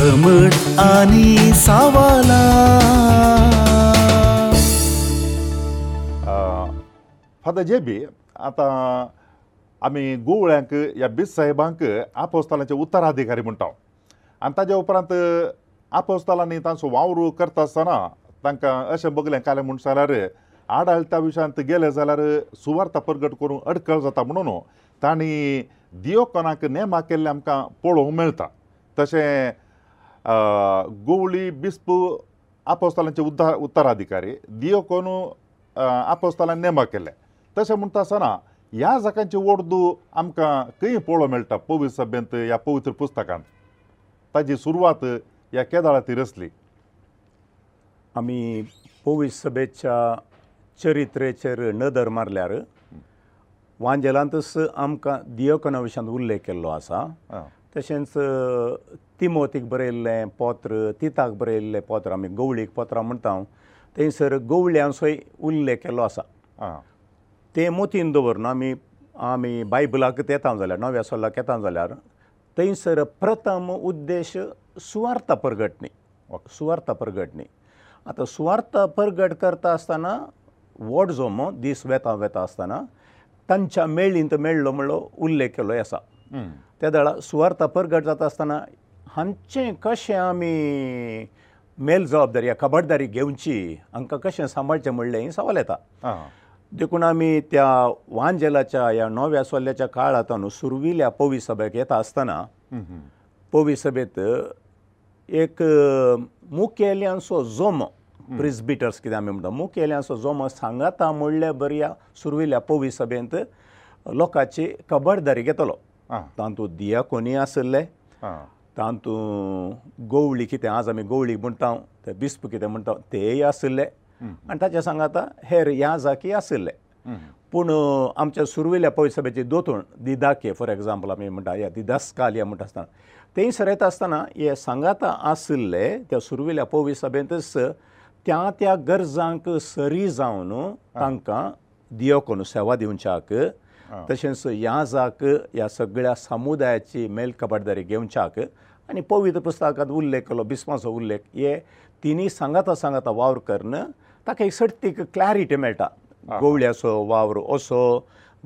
समट आनी सावाला फादर जेबी आतां आमी गुवळ्यांक ह्या बिस साहेबांक आपोस्तालांचे उत्तराधिकारी म्हणटा आनी ताज्या उपरांत आपोस्तालांनी तांचो वावरू करता आसतना तांकां अशें बगलें काले म्हूण जाल्यार आडाळ त्या विशयांत गेले जाल्यार सुवार्था परगट करूंक अडखळ जाता म्हणून तांणी दियोकनाक नेमा केल्ले आमकां पळोवंक मेळटा तशें गुवळी बिस्प आपोस्तालांचे उद्धार उत्तराधिकारी दियोकोनू आपोस्तालान नेमा केले तशें म्हणटा आसतना ह्या जाग्यांची वर्दू आमकां खंय पळोवंक मेळटा पवित्र सभ्यंत ह्या पवित्र पुस्तकांत ताजी सुरवात ह्या केदाळांतीर आसली आमी पवित्र सभेच्या चरित्रेचेर नदर मारल्यार वांजेलांतच आमकां दियोकना विशयांत उल्लेख केल्लो आसा तशेंच तिमोतीक बरयल्लें पत्र तिताक बरयल्लें पत्र आमी गवळीक पत्रां म्हणटा हांव थंयसर गवळ्यांचोय उल्लेख केल्लो आसा तें मोतीन दवरून आमी आमी बायबलाक येता जाल्यार नव्या सोल्लाक येता जाल्यार थंयसर प्रथम उद्देश सुवार्थ परगटणी सुवार्थ परगटणी आतां सुवार्थ परगट करता आसतना व्हड जो मो दीस वेता वेता आसतना तांच्या मेळ्ळींत मेळ्ळो म्हणलो उल्लेख केल्लोय आसा त्या दळा सुवार्थ अपरघट जाता आसतना हांचें कशें आमी मेल जबाबदारी खबरदारी घेवची हांकां कशें सांबाळचें म्हणलें ही सवाल येता देखून आमी त्या वांजेलाच्या ह्या नव्या सोल्याच्या काळांत न्हू सुरविल्ल्या पवी सभेक येता आसतना पवी सभेत एक मुखेल्यांचो जोमो प्रिजबिटर्स कितें आमी म्हणटा मुखेल्यांचो जोमो सांगाता म्हणल्या बऱ्या सुरविल्ल्या पवी सभेंत लोकांची खबरदारी घेतलो तातूंत दियाकोनी आसले तातूंत गवळी कितें आज आमी गवळी म्हणटा ते बिस्प कितें म्हणटा तेय आसले आनी ताचे सांगात हेर ह्या जाकी आसले पूण आमच्या सुरवेल्या पयसभेचे दोतोण दिदाके फॉर एग्जाम्पल आमी म्हणटा या दिदास्कालिया म्हणटा आसतना तेय सरयता आसतना हे सांगात आसले त्या सुरविल्ल्या पवी सभेंतच त्या त्या गरजांक सरी जावन तांकां दियोकोन सेवा दिवच्याक तशेंच याजाक ह्या सगळ्या समुदायाची मेल खबरदारी घेवच्याक आनी पवित्र पुस्तकांत उल्लेख केलो बिस्माचो उल्लेख हे तिनी सांगता सांगता वावर करन ताका एक सर्तीक क्लॅरिटी मेळटा गोवळ्याचो वावर असो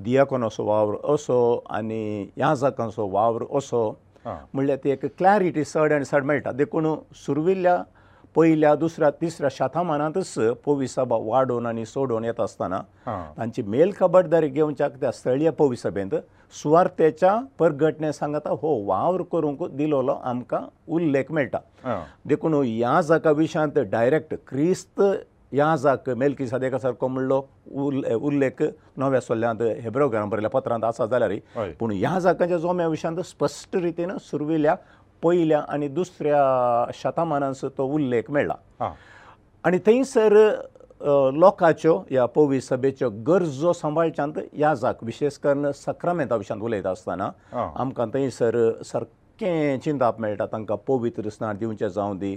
दियाकोनाचो वावर असो आनी याजाकांचो वावर असो म्हणल्यार ती एक क्लॅरिटी चड आनी चड मेळटा देखून सुरविल्ल्या पहिल्या दुसऱ्या तिसऱ्या शतमानांतच पोविसभा वाडोवन आनी सोडोवन येता आसतना तांची मेल खबरदारी घेवच्या त्या स्थळीय पोविसभेंत सुवार्थेच्या परगटणे सांगता हो वावर करूंक दिलोलो आमकां उल्लेख मेळटा देखून ह्या जागा विशांत डायरेक्ट क्रिस्त ह्या जाक मेलकी सदेका सारको म्हणलो उल्लेख नव्या सोल्ल्यांत हेब्रो ग्राम बरयल्या पत्रांत आसा जाल्यार पूण ह्या जागाच्या जोम्या विशांत स्पश्ट रितीन सुरविल्ल्या पयल्या आनी दुसऱ्या शतमानांत तो उल्लेख मेळ्ळा आनी थंयसर लोकांच्यो ह्या पवी सभेच्यो गरजो सांबाळच्यांत ह्या जाक विशेश करून सक्रमेता विशयांत उलयता आसतना आमकां थंयसर सारकें चिंताप मेळटा तांकां पवित्र स्नान दिवचें जावं दी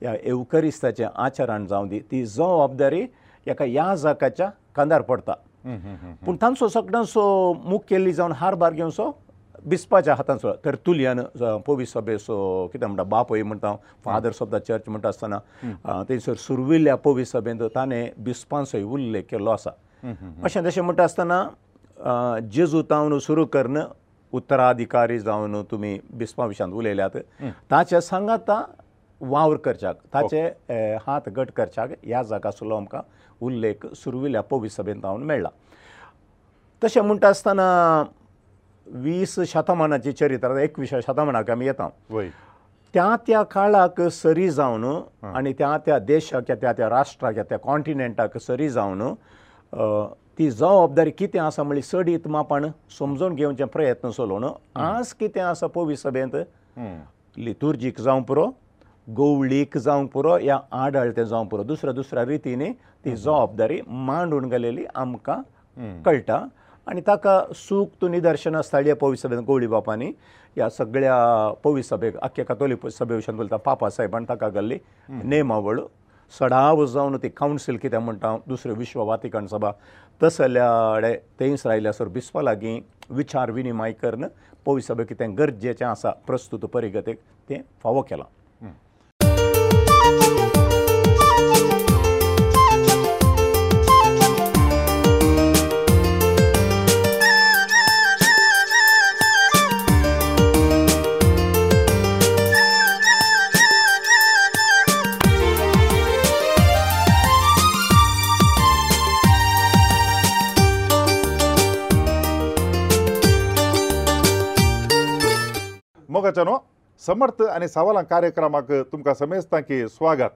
ह्या एवकरिस्ताचें आचरण जावं दी ती जबाबदारी एका ह्या जाकाच्या कांदार पडटा पूण तांचो सगळ्यांचो मुखेल्ली जावन हार बार घेवचो बिस्पाच्या हातांत सुरू तर्तुलियान पोवीस सभेचो कितें म्हणटा बापय म्हणटा फादर्स ऑफ द चर्च म्हणटा आसतना थंयसर सुरविल्ल्या पोवीस सभेंत ताणें बिस्पांसय उल्लेख केल्लो आसा अशें तशें म्हणटा आसतना जेजू तावन सुरू कर्न उत्तराधिकारी जावन तुमी बिस्पा विशयांत उलयल्यात ताचे सांगाता वावर करच्याक ताचे हात घट करच्याक ह्या जागासलो आमकां उल्लेख सुरविल्ल्या पोवीस सभेंत जावन मेळ्ळा तशें म्हणटा आसतना वीस शतमानाचें चरित्र एकविसा शतमानाक आमी येता त्या त्या काळाक सरी जावन आनी त्या त्या देशाक त्या त्या राष्ट्राक त्या कॉन्टिनेंटाक सरी जावन ती जबाबदारी कितें आसा म्हणली सडीत मापण समजून घेवचे प्रयत्न चलोवन आज कितें आसा पवी सभेंत लितुर्जीक जावं पुरो गवळीक जावं पुरो या आडळते जावं पुरो दुसऱ्या दुसऱ्या रितीनी ती जबाबदारी मांडून गेलेली आमकां कळटा आनी ताका सुक्त निदर्शनां स्थळी ह्या पवी सभेन गवळी बापांनी ह्या सगळ्या पवी सभेक आख्खे कथोलीक सभे विशीं उलयता पापा सायबान ताका गेल्ली नेमावळ सडाव जावन ती कावंसील कितें म्हणटा दुसरे विश्व वातिकण सभा तसल्याडे थंयस आयल्यासर बिस्वा लागीं विचार विनिमय करन पवी सभे कितें गरजेचें आसा प्रस्तुत परिगतेक तें फावो केलां mm. उदकाच्या न्हू समर्थ आनी सावलां कार्यक्रमाक तुमकां समेजतां की स्वागत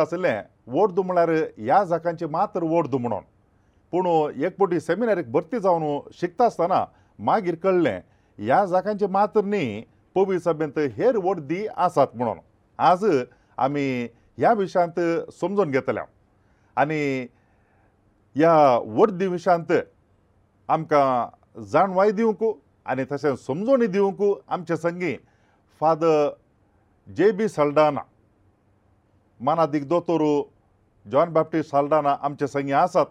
आसले वोट दुमळ्यार ह्या जागांची मात्र वोट दुमणोन पूण एक पटी सेमिनारीक भरती जावन शिकता आसतना मागीर कळ्ळें ह्या जागांची मात्र न्ही पवी सभेंत हेर वोट दी आसात म्हणून आज आमी ह्या विशयांत समजून घेतल्या आनी ह्या वर्दी विशयांत आमकां जाणवाय दिवंक आनी तशेंच समजोवणी दिवंक आमचे संगी फादर जे बी सल्डाना माना दिग्दोतोर जॉन बॅप्टिस्ट साल्डाना आमचे संगे आसात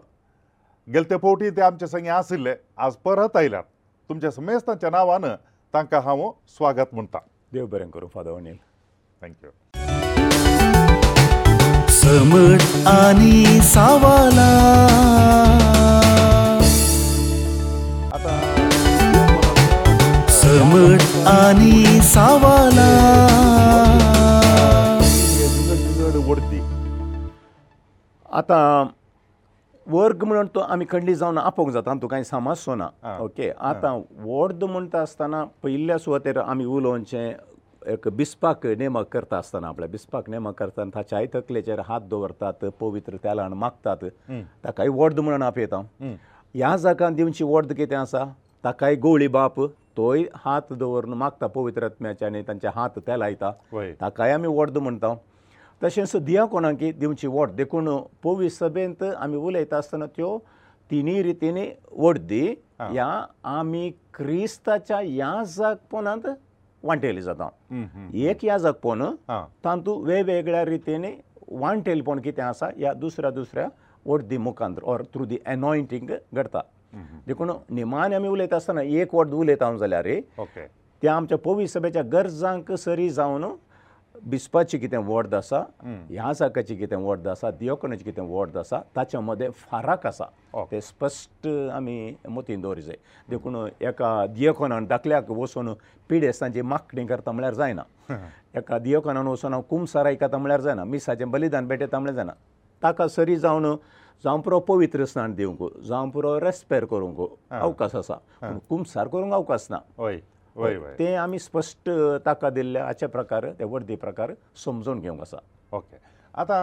गेल्ते फावटी ते आमचे संगे आशिल्ले आज परत आयल्यात तुमच्या समेस्तांच्या नांवान तांकां हांव स्वागत म्हणटा देव बरें करूं फादर अनिल थँक्यू समट आनी सावाला समट आनी सावाला आतां वर्ग म्हणून तो आमी खंडी जावन आपोवंक जाता आनी तुका समाज सो ना ओके आतां वर्द म्हणटा आसतना पयल्या सुवातेर आमी उलोवनचे एक बिस्पाक नेमक करता आसतना आपल्या बिस्पाक नेमक करता आनी ताच्या आय तकलेचेर हात दवरतात पवित्र तेलान मागतात ताकाय वर्द म्हणून आपयता ह्या जागान दिवची वर्द कितें आसा ताकाय गवळी बाप तोय हात दवरून मागता पवित्रत्म्याचे आनी तांचे हात ते लायता ताकाय आमी वर्द म्हणटा तशेंच दियां कोणाक दिवची वोट देखून पोवीस सभेंत आमी उलयता आसतना त्यो तिनी रितीनी वोट दी ह्या आमी क्रिस्ताच्या याजकपोनांत वांटेली जाता एक याजकपोन तातूंत वेगवेगळ्या रितीनी वांटेलपण कितें आसा ह्या दुसऱ्या दुसऱ्या वोट दी मुखांत ऑर थ्रू दी एनॉयंटींग घडता देखून निमाने आमी उलयता आसतना एक वोट उलयता जाल्यार त्या आमच्या पोवीस सभेच्या गरजांक सरी जावन बिस्पाची कितें वर्द आसा ह्या साकाची कितें वर्द आसा दियोकणाचें कितें वर्द आसा ताच्या मदें फाराक आसा तें स्पश्ट आमी मतीन दवरूंक जाय देखून एका दियोकोनान दाखल्याक वचून पिडेस्तांची माकणी करता म्हळ्यार जायना एका दियोकोनान वचून हांव कुंभसार आयकता म्हळ्यार जायना मिसाचें बलिदान भेटयता म्हळ्यार जायना ताका सरी जावन जावं पुरो पवित्र स्नान दिवंक जावं पुरो रेस्पेर करूंक अवकाश आसा पूण कुंभसार करूंक अवकाश ना हय ते आमी स्पश्ट ताका दिल्ले हाचे प्रकार ते वर्दी प्रकार समजून घेवंक आसा ओके आतां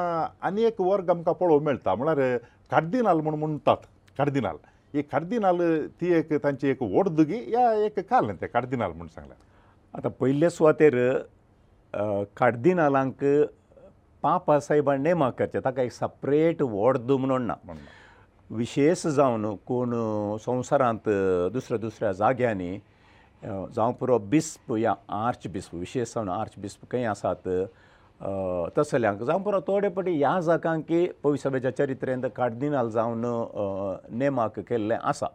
आनी एक वर्ग आमकां पळोवंक मेळटा म्हळ्यार कार्दिनाल म्हूण म्हणटात कार्दिनाल ही कार्दिनाल ती एक तांची एक वडदुगी या एक काल ते कार्दिनाल म्हूण सांगल्या आतां पयले सुवातेर कार्दिनालांक पापा साहेबान नेमा करचे ताका एक सपरेट वडद म्हणून ना विशेश जावन कोण संवसारांत दुसऱ्या दुसऱ्या जाग्यांनी जावं पुरो बिस्प या आर्च बिस्प विशेश जावन आर्च बिस्प खंय आसात तसल्यांक जावं पुरो थोडे पटी ह्या जागांक की पयसभेच्या चरित्रेंत कार्दिनाल जावन नेमाक केल्लें आसा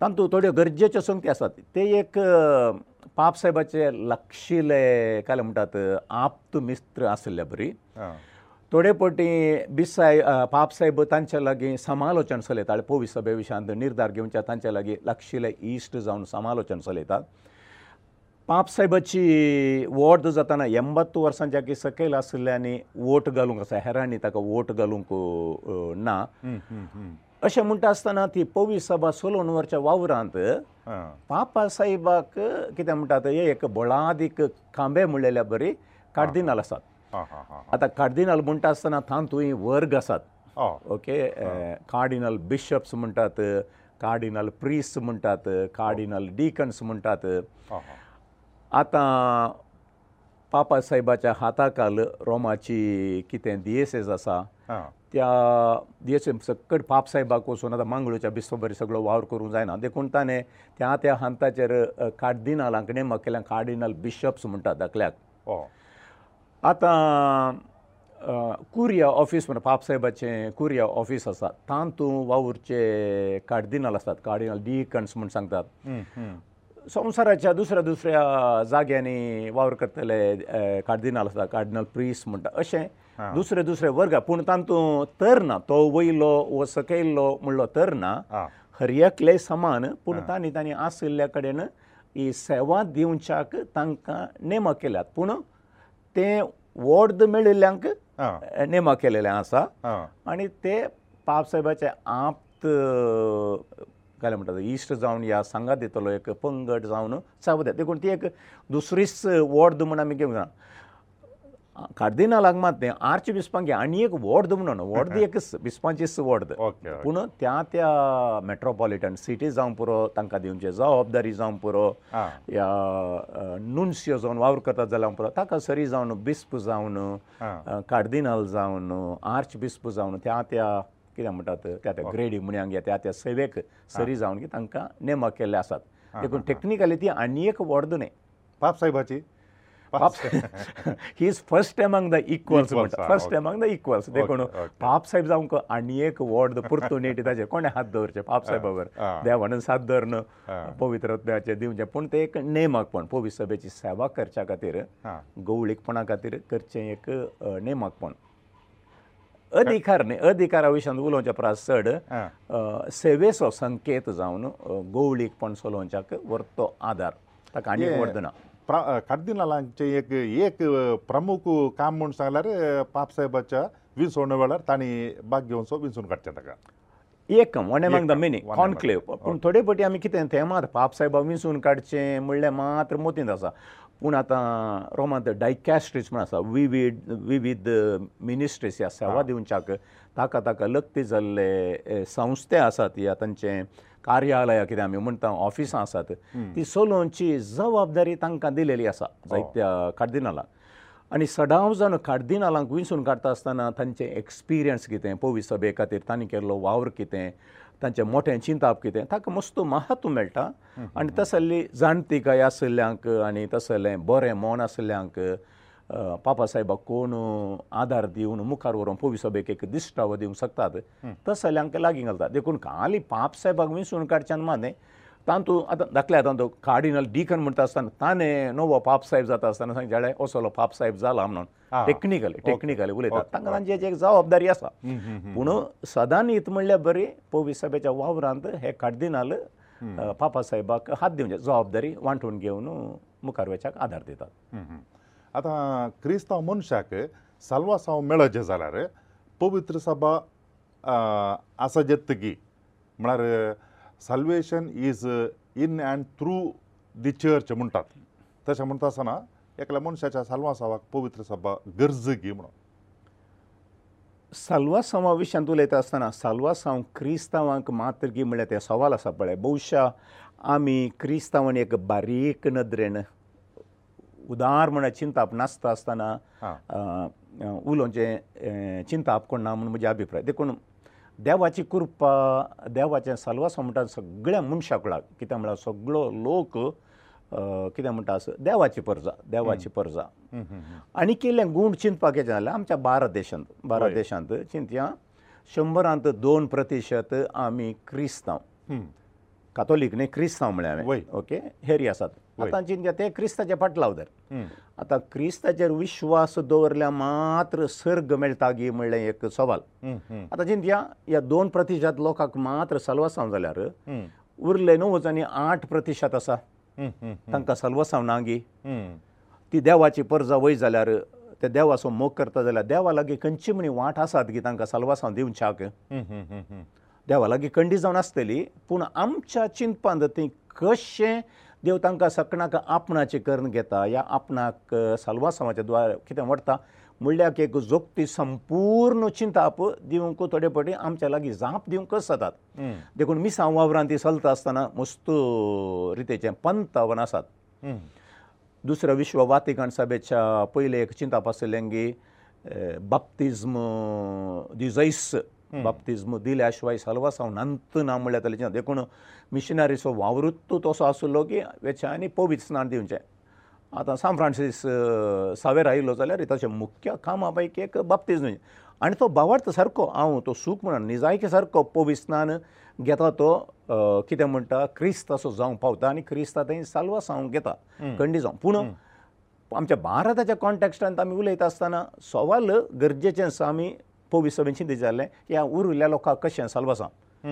तातूंत थोड्यो गरजेच्यो संगती आसात ते एक पाप साहेबाचे लक्षिले काय म्हणटात आप्त मिस्त्र आसले बरी थोडे पटी बिसाय पाप साहेब तांचे लागीं समालोचन चलयताले पोवी सभे विशांत निर्धार घेवनच्या तांचे लागीं लक्षिले इश्ट जावन समालोचन चलयतात पाप साहेबाची वॉर्द जाताना एंबत्त वर्सां जागी सकयल आसले आनी वोट घालूंक आसा हेरांनी ताका वोट घालूंक ना अशें म्हणटा आसतना ती पोवी सभा सोलोन वरच्या वावरांत पापा साहेबाक कितें म्हणटात हे एक बळादीक खांबे म्हणलेल्या बरी कार्दिनाल आसात आतां कार्दिनल म्हणटा आसतना थंय थंय वर्ग आसात ओके कार्डिनल बिशप्स म्हणटात कार्डिनल प्रिस्ट म्हणटात कार्डिनल डिकन्स म्हणटात आतां पापा साहेबाच्या हाताखाल रोमाची कितें दियेसेस आसा त्या दियेसे सकट पाप साहेबाक वचून आतां मांगळूच्या बिस्वभरी सगळो वावर करूंक जायना देखून ताणें त्या त्या हंताचेर कार्दिनलां कडेन म्हाका केल्यां कार्डिनल बिशप्स म्हणटात धाकल्याक आतां कुरिया ऑफीस म्हणून पाप सायबाचें कुरिया ऑफीस आसा तांतू वावुरचे कार्डिनल आसात कार्डिनल डी कन्स म्हूण सांगतात संवसाराच्या दुसऱ्या दुसऱ्या जाग्यांनी वावर करतले कार्डिनल आसा कार्डिनल प्रिस म्हणटा अशें दुसरे दुसरे वर्ग पूण तांतू तर ना तो वयलो वो सकयल्लो म्हणलो तर ना हरियकले समान पूण तांणी तांणी आसल्ल्या कडेन ही सेवा दिवच्याक तांकां नेमक केल्यात पूण ते वॉर्ड मेळिल्ल्यांक नेमा केलेले आसा आनी ते पापसाहेबाचे आप्त जालें म्हणटा इश्ट जावन ह्या सांगात येतलो एक पंगड जावन सावद्या देखून ती एक दुसरीच वॉर्द म्हण आमी घेवंक जाय कार्दिनलाक मात न्ही आर्च बिस्पांगे आनी एक वॉर्ड म्हणून न्हू वॉर्ड एक बिस्पांचीच वॉर्ड पूण त्या त्या मेट्रोपॉलिटन सिटी जावं पुरो तांकां दिवचे जबाबदारी जावं पुरो या नुनसियो जावन वावर करता जाल्यार पुरो ताका सरी जावन बिस्प जावन कार्दिनल जावन आर्च बिस्प जावन त्या त्या कितें म्हणटात त्या त्या ग्रेडी म्हण त्या त्या सेवेक सरी जावन तांकां नेमक केल्ले आसात देखून टॅक्निकली ती आनी एक वॉर्ड न्ही बाबसाहेबाची पाप्स ही is first among the equals first among the equals देखून पाप साहेब जावंक आनी एक वॉर्ड पुर्तुनेटी ताचे कोणें हात दवरचे पाप साहेब बरोबर देवानंद साथ धर न पवित्रत्व्याचे दिवचे पूण ते एक नेमकपण पवी सभेची सेवा करच्या खातीर गवळीकपणा खातीर करचें एक नेमकपण अधिकार न्ही अधिकारा विशीं उलोवचे परस चड सेवेचो संकेत जावन गवळीकपण सोलोवच्याक व्हरतो आदार ताका आनी व्हरना कार्दिनलांचे एक एक प्रमुख काम म्हूण सांगल्यार पाप साहेबाच्या विसवणे वेळार तांणी भाग घेवन सो विसून काडचें ताका एक one among the meaning conclave पूण थोडे फावटी आमी कितें तें मात पाप साहेबा विसून काडचें म्हणलें मात्र मोतींत आसा पूण आतां रोमांत डायकॅस्ट्रीज म्हण आसा विवीड विविध मिनिस्ट्रीज ह्या सेवा दिवच्याक ताका ताका लक्ती जाल्ले संस्था आसात ह्या तांचें कार्यालयां कितें आमी म्हणटा ऑफिसां आसात ती सोलोवची जबाबदारी तांकां दिलेली आसा जायत्या कार्दिनलांक आनी सडाव जावन कार्दिनलांक विसून काडटा आसतना तांचे एक्सपिरियन्स कितें पोवी सभे खातीर तांणी केल्लो वावर कितें तांचें मोठें चिंताप कितें ताका मस्तो महत्व मेळटा आनी तसली जाणटी काय आसल्यांक आनी तसलें बरें मोन आसल्यांक पापा साहेबाक कोण आदार दिवन मुखार व्हरोन पोवी सभेक एक दिश्टावो दिवंक शकतात तस जाल्यार लागीं घालतात देखून खाली पाप साहेबाक विसरून काडच्यान मात न्हय तांतू आतां धाकल्या आतां तो कार्डिनल डिकन म्हणटा आसतना ताणें नवो पाप साहेब जाता आसतना सांग जाळे असोलो पाप साहेब जाला म्हणून टॅक्निकली टॅक्निकली उलयतात तांकां तांची एक जबाबदारी आसा पूण सदां न्हीत म्हणल्यार बरी पोवी सभेच्या वावरांत हे कार्डिनल पापा साहेबाक हात दिवचे जबाबदारी वांटून घेवन मुखार वेच्याक आदार दितात आतां क्रिस्तांव मनशाक साल्वासांव मेळत जे जाल्यार पवित्र सभा आसा जेत्तकी म्हळ्यार salvation is in and through the church म्हणटात तशें म्हणटा आसतना एकल्या मनशाच्या साल्वासांवाक पवित्र सभा गरजगी म्हणून साल्वासांवा विशयांत उलयता आसतना साल्वासांव क्रिस्तांवांक मात्र की म्हळ्यार ते सवाल आसा पळय भौशा आमी क्रिस्तांवांनी एक बारीक नदरेन उदार म्हणून चिंताप नासता आसतना उलोवचें चिंताप कोण ना म्हणून म्हजे अभिप्राय देखून देवाची कृपा देवाचें सलवासो म्हणटा सगळ्या मनशाक कुळाक कित्याक म्हळ्यार सगळो लोक कितें म्हणटा देवाची परजा देवाची परजा आनी केल्लें गूण चिंतपाक हेचें जालें आमच्या भारत देशांत भारत देशांत चिंतया शंबरांत दोन प्रतिशत आमी क्रिस्तांव कातोलीक न्ही क्रिस्तांव म्हळ्यार ओके हेरी आसात आतां जीन घेता ते क्रिस्ताचे फाटल्या उदर आतां क्रिस्ताचेर विश्वास दवरल्या मात्र सर्ग मेळटा गी म्हणलें एक सवाल आतां जीन घ्या ह्या दोन प्रतिशत लोकांक मात्र सलवासांव जाल्यार उरले न्हू वचांनी आठ प्रतिशत आसा तांकां सलवासांव ना गी ती देवाची परजा वय जाल्यार ते देवाचो मोग करता जाल्यार देवा लागीं खंयची म्हणी वाट आसात गी तांकां सलवासांव दिवन छाक देवा लागीं कंडी जावन आसतली पूण आमच्या चिंतपान जर ती कशें देव तांकां सकणाक आपणाचें कर्ण घेता या आपणाक सालवासांवाच्या द्वारा कितें व्हरता म्हळ्ळ्याक एक जोक्ती संपूर्ण चिंताप दिवंक थोडे फावटी आमच्या लागीं जाप दिवंक सदात देखून मी सांग वावरान ती चलता आसतना मस्त रितीचें पंतवन आसात दुसऱ्या विश्व वातिकण सभेच्या पयले एक चिंताप आसलें की बाप्तिज्म दि जैस बाप्तिज्म दिल्या शिवाय सलवा सांव नंत ना म्हळ्यार तेचें देखून मिशनरीचो वावृत्तू तसो आसलो की वेचें आनी पवित्र स्नान दिवचें आतां सान फ्रांसीस सावेर आयिल्लो जाल्यार तशें मुख्य कामा पैकी एक बाप्तीज आनी तो भावार्थ सारको हांव तो सूख म्हणून निजायके सारको पवीत स्नान घेता तो कितें म्हणटा क्रिस्त असो जावंक पावता आनी क्रिस्ता थंय सालवा सावंक घेता खंडी जावं पूण आमच्या भारताच्या कॉन्टॅक्स्टांत आमी उलयता आसतना सवाल गरजेचें आसा आमी पोवीस सवेंशी विचारलें की हांव उर उरल्या लोकांक कशें सालवासां